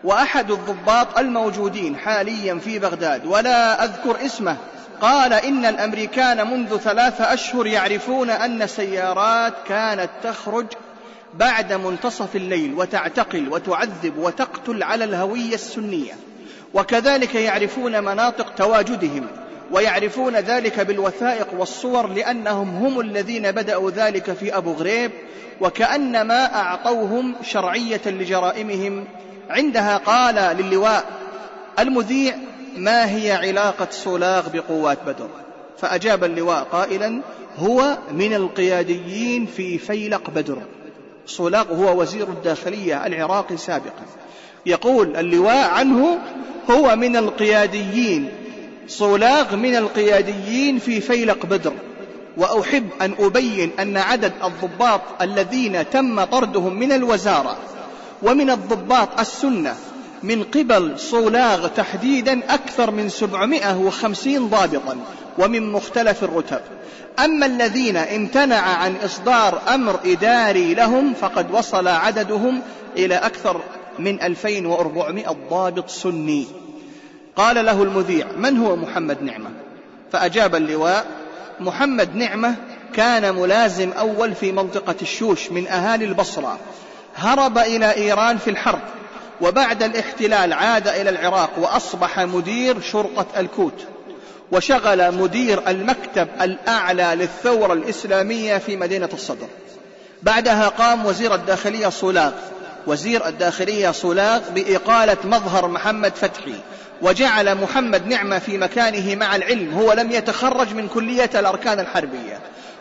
وأحد الضباط الموجودين حاليا في بغداد ولا أذكر اسمه قال إن الأمريكان منذ ثلاثة أشهر يعرفون أن سيارات كانت تخرج بعد منتصف الليل وتعتقل وتعذب وتقتل على الهوية السنية. وكذلك يعرفون مناطق تواجدهم. ويعرفون ذلك بالوثائق والصور لأنهم هم الذين بدأوا ذلك في أبو غريب وكأنما أعطوهم شرعية لجرائمهم. عندها قال للواء المذيع ما هي علاقة صلاغ بقوات بدر؟ فأجاب اللواء قائلا هو من القياديين في فيلق بدر. صلاغ هو وزير الداخلية العراقي سابقا. يقول اللواء عنه هو من القياديين صلاغ من القياديين في فيلق بدر. وأحب أن أبين أن عدد الضباط الذين تم طردهم من الوزارة ومن الضباط السنة من قبل صولاغ تحديدا أكثر من 750 ضابطا ومن مختلف الرتب. أما الذين امتنع عن إصدار أمر إداري لهم فقد وصل عددهم إلى أكثر من 2400 ضابط سني. قال له المذيع من هو محمد نعمة؟ فأجاب اللواء محمد نعمة كان ملازم أول في منطقة الشوش من أهالي البصرة هرب إلى إيران في الحرب وبعد الاحتلال عاد إلى العراق وأصبح مدير شرطة الكوت وشغل مدير المكتب الأعلى للثورة الإسلامية في مدينة الصدر. بعدها قام وزير الداخلية صولاغ وزير الداخلية صولاغ بإقالة مظهر محمد فتحي وجعل محمد نعمة في مكانه مع العلم هو لم يتخرج من كلية الأركان الحربية.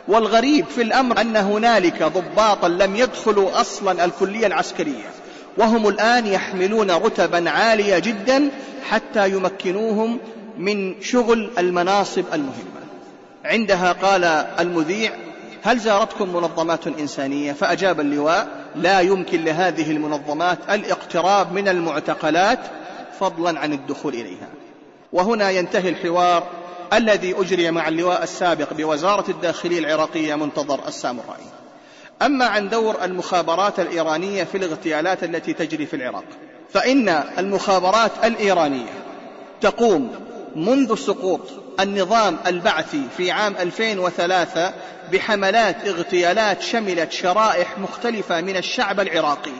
والغريب في الأمر أن هنالك ضباطا لم يدخلوا أصلا الكلية العسكرية وهم الآن يحملون رتبا عالية جدا حتى يمكنوهم من شغل المناصب المهمة. عندها قال المذيع هل زارتكم منظمات إنسانية؟ فأجاب اللواء لا يمكن لهذه المنظمات الاقتراب من المعتقلات فضلا عن الدخول إليها. وهنا ينتهي الحوار الذي أجري مع اللواء السابق بوزارة الداخلية العراقية منتظر السامرائي أما عن دور المخابرات الإيرانية في الاغتيالات التي تجري في العراق فإن المخابرات الإيرانية تقوم منذ سقوط النظام البعثي في عام 2003 بحملات اغتيالات شملت شرائح مختلفة من الشعب العراقي.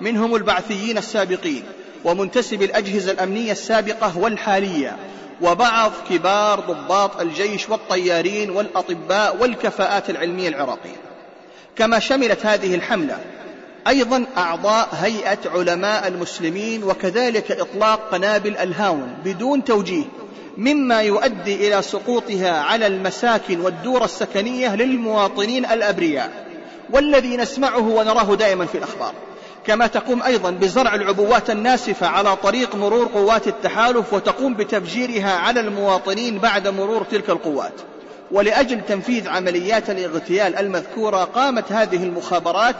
منهم البعثيين السابقين ومنتسب الأجهزة الأمنية السابقة والحالية وبعض كبار ضباط الجيش والطيارين والأطباء والكفاءات العلمية العراقية. كما شملت هذه الحملة أيضا أعضاء هيئة علماء المسلمين وكذلك إطلاق قنابل الهاون بدون توجيه مما يؤدي إلى سقوطها على المساكن والدور السكنية للمواطنين الأبرياء والذي نسمعه ونراه دائما في الأخبار. كما تقوم أيضا بزرع العبوات الناسفة على طريق مرور قوات التحالف وتقوم بتفجيرها على المواطنين بعد مرور تلك القوات. ولأجل تنفيذ عمليات الاغتيال المذكورة قامت هذه المخابرات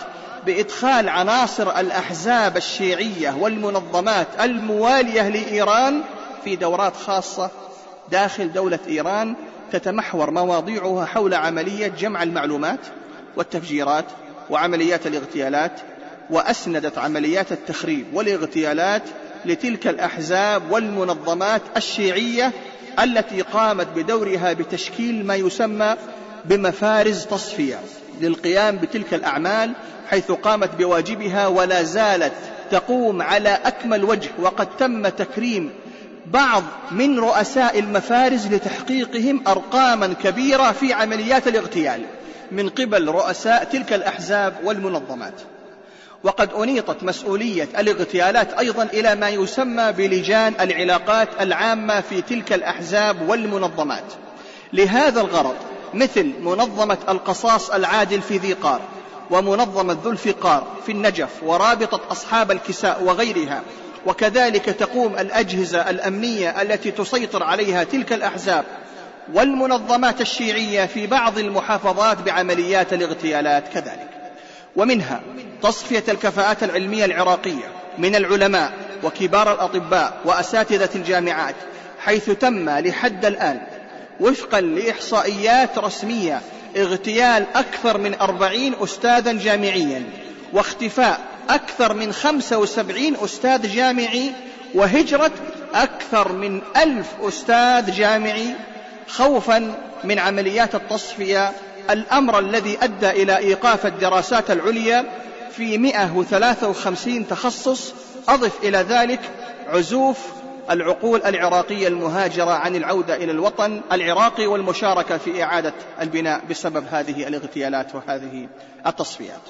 بإدخال عناصر الأحزاب الشيعية والمنظمات الموالية لإيران في دورات خاصة داخل دولة إيران تتمحور مواضيعها حول عملية جمع المعلومات والتفجيرات وعمليات الاغتيالات وأسندت عمليات التخريب والاغتيالات لتلك الأحزاب والمنظمات الشيعية التي قامت بدورها بتشكيل ما يسمى بمفارز تصفية للقيام بتلك الأعمال حيث قامت بواجبها ولا زالت تقوم على أكمل وجه وقد تم تكريم بعض من رؤساء المفارز لتحقيقهم أرقاما كبيرة في عمليات الاغتيال من قبل رؤساء تلك الأحزاب والمنظمات. وقد أنيطت مسؤولية الاغتيالات أيضا إلى ما يسمى بلجان العلاقات العامة في تلك الأحزاب والمنظمات. لهذا الغرض مثل منظمة القصاص العادل في ذي قار ومنظمة ذو الفقار في النجف ورابطة أصحاب الكساء وغيرها وكذلك تقوم الأجهزة الأمنية التي تسيطر عليها تلك الأحزاب والمنظمات الشيعية في بعض المحافظات بعمليات الاغتيالات كذلك. ومنها تصفية الكفاءات العلمية العراقية من العلماء وكبار الأطباء وأساتذة الجامعات حيث تم لحد الآن وفقا لإحصائيات رسمية اغتيال أكثر من أربعين أستاذا جامعيا واختفاء أكثر من خمسة وسبعين أستاذ جامعي وهجرة أكثر من ألف أستاذ جامعي خوفا من عمليات التصفية. الأمر الذي أدى إلى إيقاف الدراسات العليا في 153 تخصص. أضف إلى ذلك عزوف العقول العراقية المهاجرة عن العودة إلى الوطن العراقي والمشاركة في إعادة البناء بسبب هذه الاغتيالات وهذه التصفيات.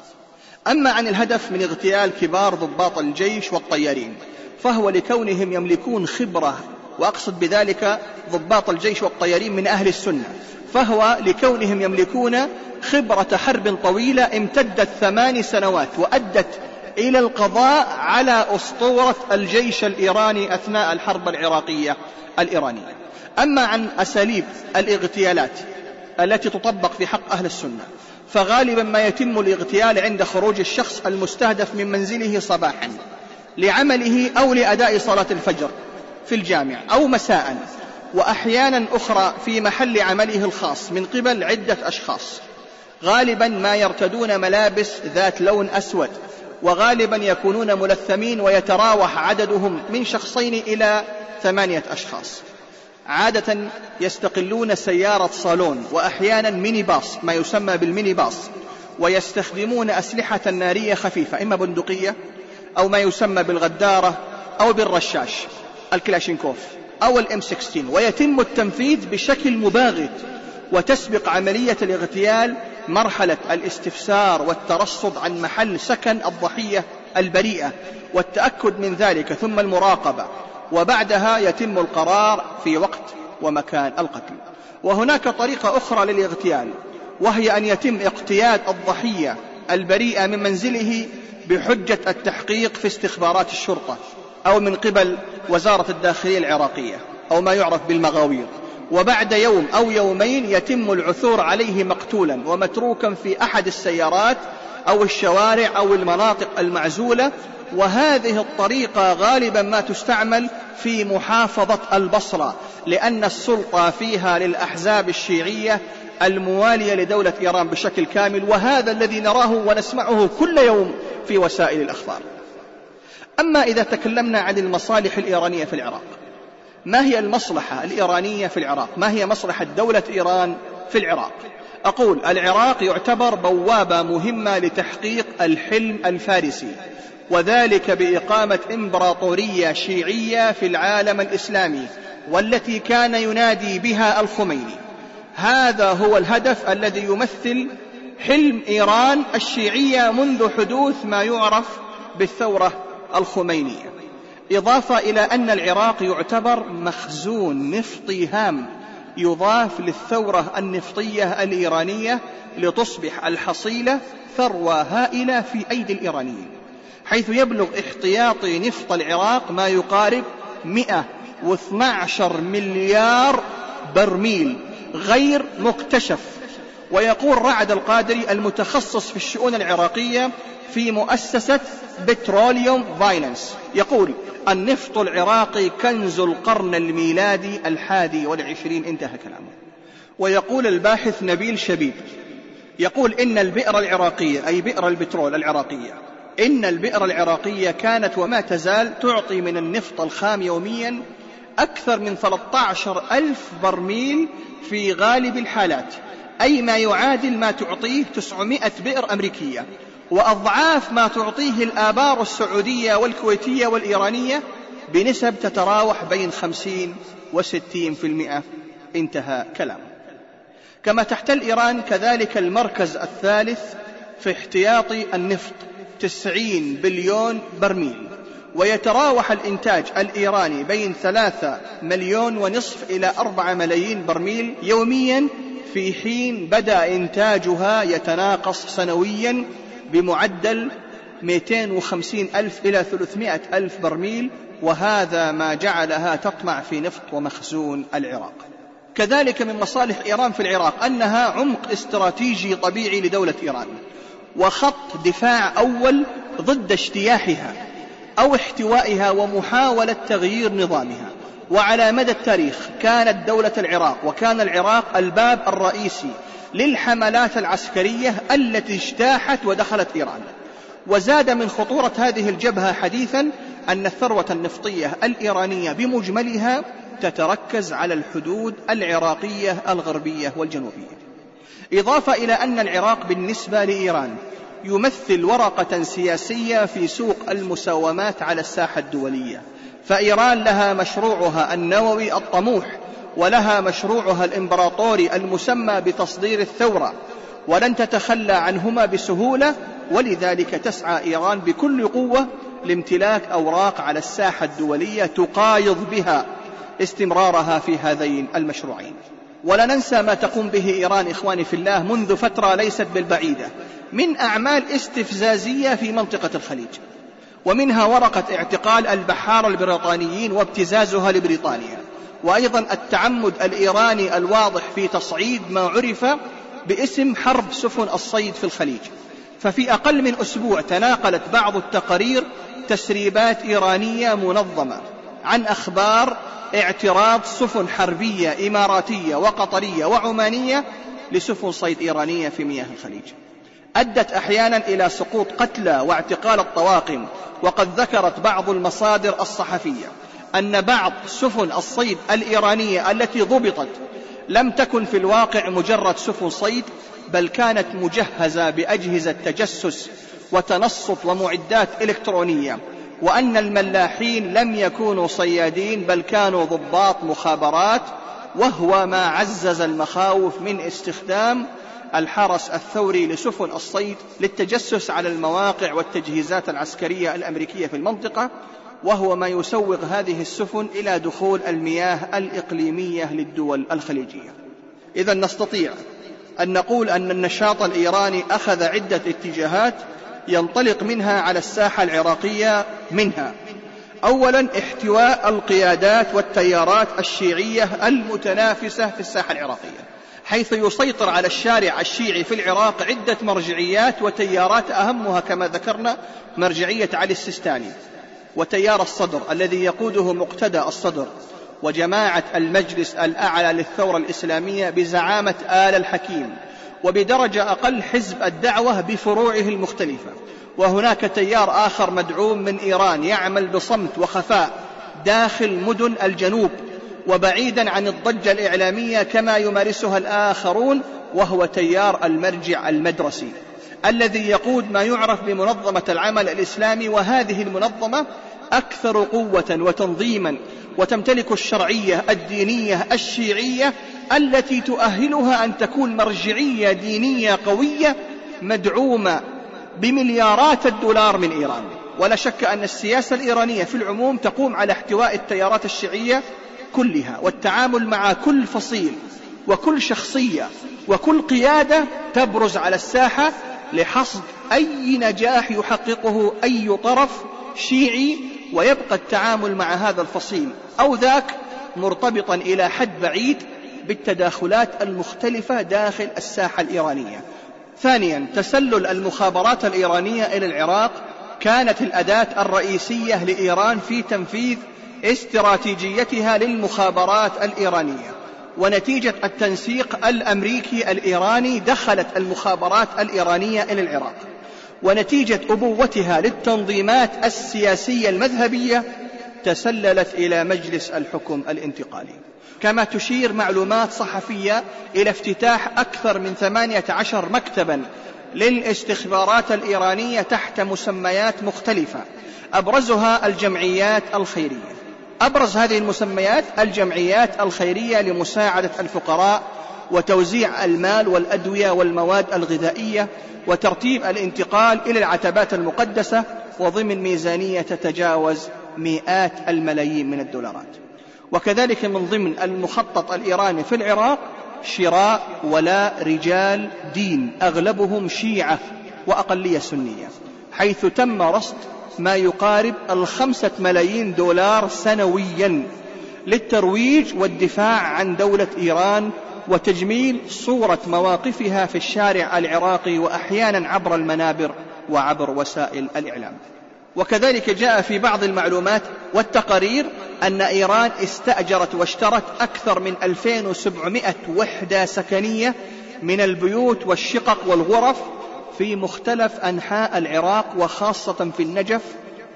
أما عن الهدف من اغتيال كبار ضباط الجيش والطيارين فهو لكونهم يملكون خبرة وأقصد بذلك ضباط الجيش والطيارين من أهل السنة فهو لكونهم يملكون خبرة حرب طويلة امتدت ثمان سنوات وأدت إلى القضاء على أسطورة الجيش الإيراني أثناء الحرب العراقية الإيرانية. أما عن أساليب الاغتيالات التي تطبق في حق أهل السنة فغالبا ما يتم الاغتيال عند خروج الشخص المستهدف من منزله صباحا لعمله أو لأداء صلاة الفجر في الجامع أو مساء وأحيانا أخرى في محل عمله الخاص من قبل عدة أشخاص. غالبا ما يرتدون ملابس ذات لون أسود وغالبا يكونون ملثمين ويتراوح عددهم من شخصين إلى ثمانية أشخاص. عادة يستقلون سيارة صالون وأحيانا ميني باص ما يسمى بالميني باص ويستخدمون أسلحة نارية خفيفة إما بندقية أو ما يسمى بالغدارة أو بالرشاش الكلاشينكوف أو ال M 16 ويتم التنفيذ بشكل مباغت وتسبق عملية الاغتيال مرحلة الاستفسار والترصد عن محل سكن الضحية البريئة والتأكد من ذلك ثم المراقبة. وبعدها يتم القرار في وقت ومكان القتل. وهناك طريقة أخرى للاغتيال وهي أن يتم اقتياد الضحية البريئة من منزله بحجة التحقيق في استخبارات الشرطة أو من قبل وزارة الداخلية العراقية أو ما يعرف بالمغاوير. وبعد يوم أو يومين يتم العثور عليه مقتولا ومتروكا في أحد السيارات أو الشوارع أو المناطق المعزولة وهذه الطريقة غالبا ما تستعمل في محافظة البصرة لأن السلطة فيها للأحزاب الشيعية الموالية لدولة إيران بشكل كامل وهذا الذي نراه ونسمعه كل يوم في وسائل الأخبار. أما إذا تكلمنا عن المصالح الإيرانية في العراق ما هي المصلحة الإيرانية في العراق؟ ما هي مصلحة دولة إيران في العراق؟ أقول العراق يعتبر بوابة مهمة لتحقيق الحلم الفارسي وذلك بإقامة إمبراطورية شيعية في العالم الإسلامي والتي كان ينادي بها الخميني. هذا هو الهدف الذي يمثل حلم إيران الشيعية منذ حدوث ما يعرف بالثورة الخمينية. إضافة إلى أن العراق يعتبر مخزون نفطي هام. يضاف للثورة النفطية الإيرانية لتصبح الحصيلة ثروة هائلة في أيدي الإيرانيين حيث يبلغ احتياطي نفط العراق ما يقارب 112 مليار برميل غير مكتشف. ويقول رعد القادري المتخصص في الشؤون العراقية في مؤسسة Petroleum Finance. يقول النفط العراقي كنز القرن الميلادي الحادي والعشرين. انتهى كلامه. ويقول الباحث نبيل شبيب يقول إن البئر العراقية أي بئر البترول العراقية إن البئر العراقية كانت وما تزال تعطي من النفط الخام يوميا أكثر من 13 ألف برميل في غالب الحالات. أي ما يعادل ما تعطيه 900 بئر أمريكية. وأضعاف ما تعطيه الآبار السعودية والكويتية والإيرانية بنسب تتراوح بين 50 وستين في المئة. انتهى كلامه كما تحتل إيران كذلك المركز الثالث في احتياط النفط تسعين بليون برميل. ويتراوح الإنتاج الإيراني بين ثلاثة مليون ونصف إلى أربعة ملايين برميل يوميا في حين بدأ إنتاجها يتناقص سنويا بمعدل 250 ألف إلى 300 ألف برميل وهذا ما جعلها تطمع في نفط ومخزون العراق. كذلك من مصالح إيران في العراق أنها عمق استراتيجي طبيعي لدولة إيران وخط دفاع أول ضد اجتياحها أو احتوائها ومحاولة تغيير نظامها. وعلى مدى التاريخ كانت دولة العراق وكان العراق الباب الرئيسي للحملات العسكرية التي اجتاحت ودخلت إيران. وزاد من خطورة هذه الجبهة حديثا أن الثروة النفطية الإيرانية بمجملها تتركز على الحدود العراقية الغربية والجنوبية. إضافة إلى أن العراق بالنسبة لإيران يمثل ورقة سياسية في سوق المساومات على الساحة الدولية. فإيران لها مشروعها النووي الطموح ولها مشروعها الإمبراطوري المسمى بتصدير الثورة ولن تتخلى عنهما بسهولة ولذلك تسعى إيران بكل قوة لامتلاك أوراق على الساحة الدولية تقايض بها استمرارها في هذين المشروعين. ولا ننسى ما تقوم به إيران إخواني في الله منذ فترة ليست بالبعيدة من أعمال استفزازية في منطقة الخليج. ومنها ورقة اعتقال البحارة البريطانيين وابتزازها لبريطانيا. وأيضا التعمد الإيراني الواضح في تصعيد ما عرف باسم حرب سفن الصيد في الخليج. ففي أقل من أسبوع تناقلت بعض التقارير تسريبات إيرانية منظمة عن أخبار اعتراض سفن حربية إماراتية وقطرية وعمانية لسفن صيد إيرانية في مياه الخليج. أدت أحيانا إلى سقوط قتلى واعتقال الطواقم وقد ذكرت بعض المصادر الصحفية أن بعض سفن الصيد الإيرانية التي ضبطت لم تكن في الواقع مجرد سفن صيد بل كانت مجهزة بأجهزة تجسس وتنصت ومعدات إلكترونية وأن الملاحين لم يكونوا صيادين بل كانوا ضباط مخابرات وهو ما عزز المخاوف من استخدام الحرس الثوري لسفن الصيد للتجسس على المواقع والتجهيزات العسكرية الأمريكية في المنطقة وهو ما يسوق هذه السفن إلى دخول المياه الإقليمية للدول الخليجية. إذا نستطيع أن نقول أن النشاط الإيراني أخذ عدة اتجاهات ينطلق منها على الساحة العراقية منها. أولا احتواء القيادات والتيارات الشيعية المتنافسة في الساحة العراقية. حيث يسيطر على الشارع الشيعي في العراق عدة مرجعيات وتيارات أهمها كما ذكرنا مرجعية علي السيستاني وتيار الصدر الذي يقوده مقتدى الصدر وجماعة المجلس الأعلى للثورة الإسلامية بزعامة آل الحكيم وبدرجة أقل حزب الدعوة بفروعه المختلفة. وهناك تيار آخر مدعوم من إيران يعمل بصمت وخفاء داخل مدن الجنوب وبعيدا عن الضجة الإعلامية كما يمارسها الآخرون وهو تيار المرجع المدرسي الذي يقود ما يعرف بمنظمة العمل الإسلامي وهذه المنظمة أكثر قوة وتنظيما وتمتلك الشرعية الدينية الشيعية التي تؤهلها أن تكون مرجعية دينية قوية مدعومة بمليارات الدولار من إيران. ولا شك أن السياسة الإيرانية في العموم تقوم على احتواء التيارات الشيعية كلها والتعامل مع كل فصيل وكل شخصية وكل قيادة تبرز على الساحة لحصد أي نجاح يحققه أي طرف شيعي ويبقى التعامل مع هذا الفصيل أو ذاك مرتبطا إلى حد بعيد بالتداخلات المختلفة داخل الساحة الإيرانية. ثانيا تسلل المخابرات الإيرانية إلى العراق. كانت الأداة الرئيسية لإيران في تنفيذ استراتيجيتها للمخابرات الإيرانية ونتيجة التنسيق الأمريكي الإيراني دخلت المخابرات الإيرانية إلى العراق ونتيجة أبوتها للتنظيمات السياسية المذهبية تسللت إلى مجلس الحكم الانتقالي. كما تشير معلومات صحفية إلى افتتاح أكثر من ثمانية عشر مكتبا للاستخبارات الإيرانية تحت مسميات مختلفة أبرزها الجمعيات الخيرية. أبرز هذه المسميات الجمعيات الخيرية لمساعدة الفقراء وتوزيع المال والأدوية والمواد الغذائية وترتيب الانتقال إلى العتبات المقدسة وضمن ميزانية تتجاوز مئات الملايين من الدولارات. وكذلك من ضمن المخطط الإيراني في العراق شراء ولاء رجال دين أغلبهم شيعة وأقلية سنية حيث تم رصد ما يقارب الخمسة ملايين دولار سنويا للترويج والدفاع عن دولة إيران وتجميل صورة مواقفها في الشارع العراقي وأحيانا عبر المنابر وعبر وسائل الإعلام. وكذلك جاء في بعض المعلومات والتقارير أن إيران استأجرت واشترت أكثر من 2700 وحدة سكنية من البيوت والشقق والغرف في مختلف أنحاء العراق وخاصة في النجف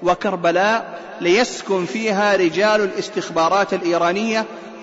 وكربلاء ليسكن فيها رجال الاستخبارات الإيرانية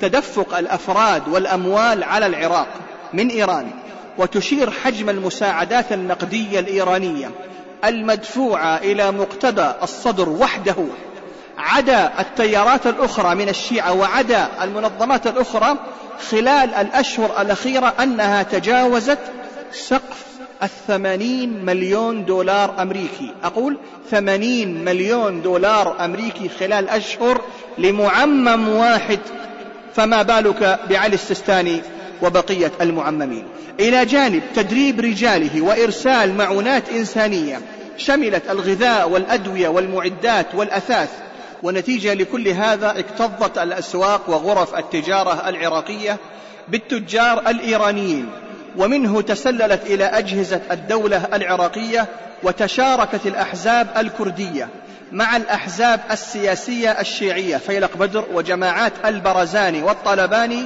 تدفق الأفراد والأموال على العراق من إيران وتشير حجم المساعدات النقدية الإيرانية المدفوعة إلى مقتدى الصدر وحده. عدا التيارات الأخرى من الشيعة وعدا المنظمات الأخرى خلال الأشهر الأخيرة أنها تجاوزت سقف الثمانين مليون دولار أمريكي. أقول ثمانين مليون دولار أمريكي خلال أشهر لمعمم واحد فما بالك بعلي السستاني وبقية المعممين؟ إلى جانب تدريب رجاله وإرسال معونات إنسانية شملت الغذاء والأدوية والمعدات والأثاث ونتيجة لكل هذا اكتظت الأسواق وغرف التجارة العراقية بالتجار الإيرانيين ومنه تسللت إلى أجهزة الدولة العراقية وتشاركت الأحزاب الكردية مع الأحزاب السياسية الشيعية فيلق بدر وجماعات البرزاني والطلباني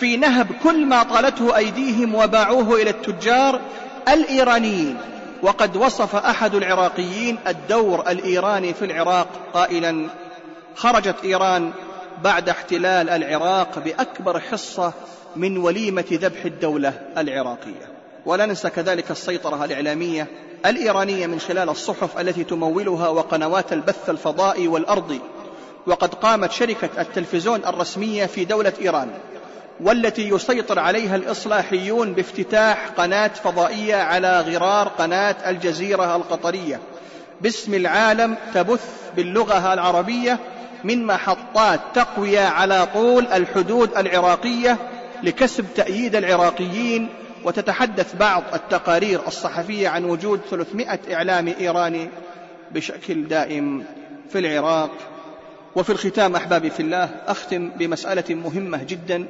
في نهب كل ما طالته أيديهم وباعوه إلى التجار الإيرانيين. وقد وصف أحد العراقيين الدور الإيراني في العراق قائلا خرجت إيران بعد احتلال العراق بأكبر حصة من وليمة ذبح الدولة العراقية. ولا ننسى كذلك السيطرة الإعلامية الإيرانية من خلال الصحف التي تمولها وقنوات البث الفضائي والأرضي وقد قامت شركة التلفزيون الرسمية في دولة إيران والتي يسيطر عليها الإصلاحيون بافتتاح قناة فضائية على غرار قناة الجزيرة القطرية. باسم العالم تبث باللغة العربية من محطات تقوية على طول الحدود العراقية لكسب تأييد العراقيين وتتحدث بعض التقارير الصحفية عن وجود 300 إعلامي إيراني بشكل دائم في العراق وفي الختام أحبابي في الله أختم بمسألة مهمة جدا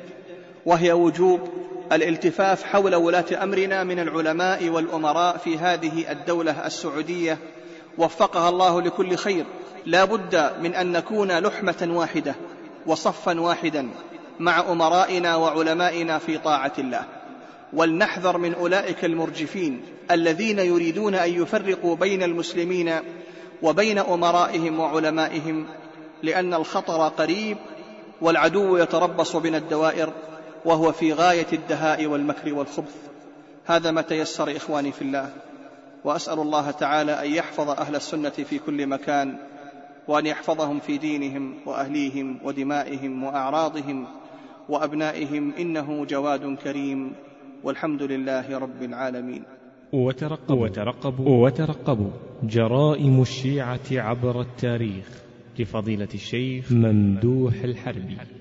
وهي وجوب الالتفاف حول ولاة أمرنا من العلماء والأمراء في هذه الدولة السعودية. وفقها الله لكل خير. لا بد من أن نكون لحمة واحدة وصفا واحدا مع أمرائنا وعلمائنا في طاعة الله. ولنحذر من أولئك المرجفين الذين يريدون أن يفرقوا بين المسلمين وبين أمرائهم وعلمائهم لأن الخطر قريب والعدو يتربص بنا الدوائر وهو في غاية الدهاء والمكر والخبث. هذا ما تيسر إخواني في الله وأسأل الله تعالى أن يحفظ أهل السنة في كل مكان وأن يحفظهم في دينهم وأهليهم ودمائهم وأعراضهم وأبنائهم إنه جواد كريم. والحمد لله رب العالمين. وترقبوا. وترقبوا. وترقبوا. جرائم الشيعة عبر التاريخ لفضيلة الشيخ ممدوح الحربي.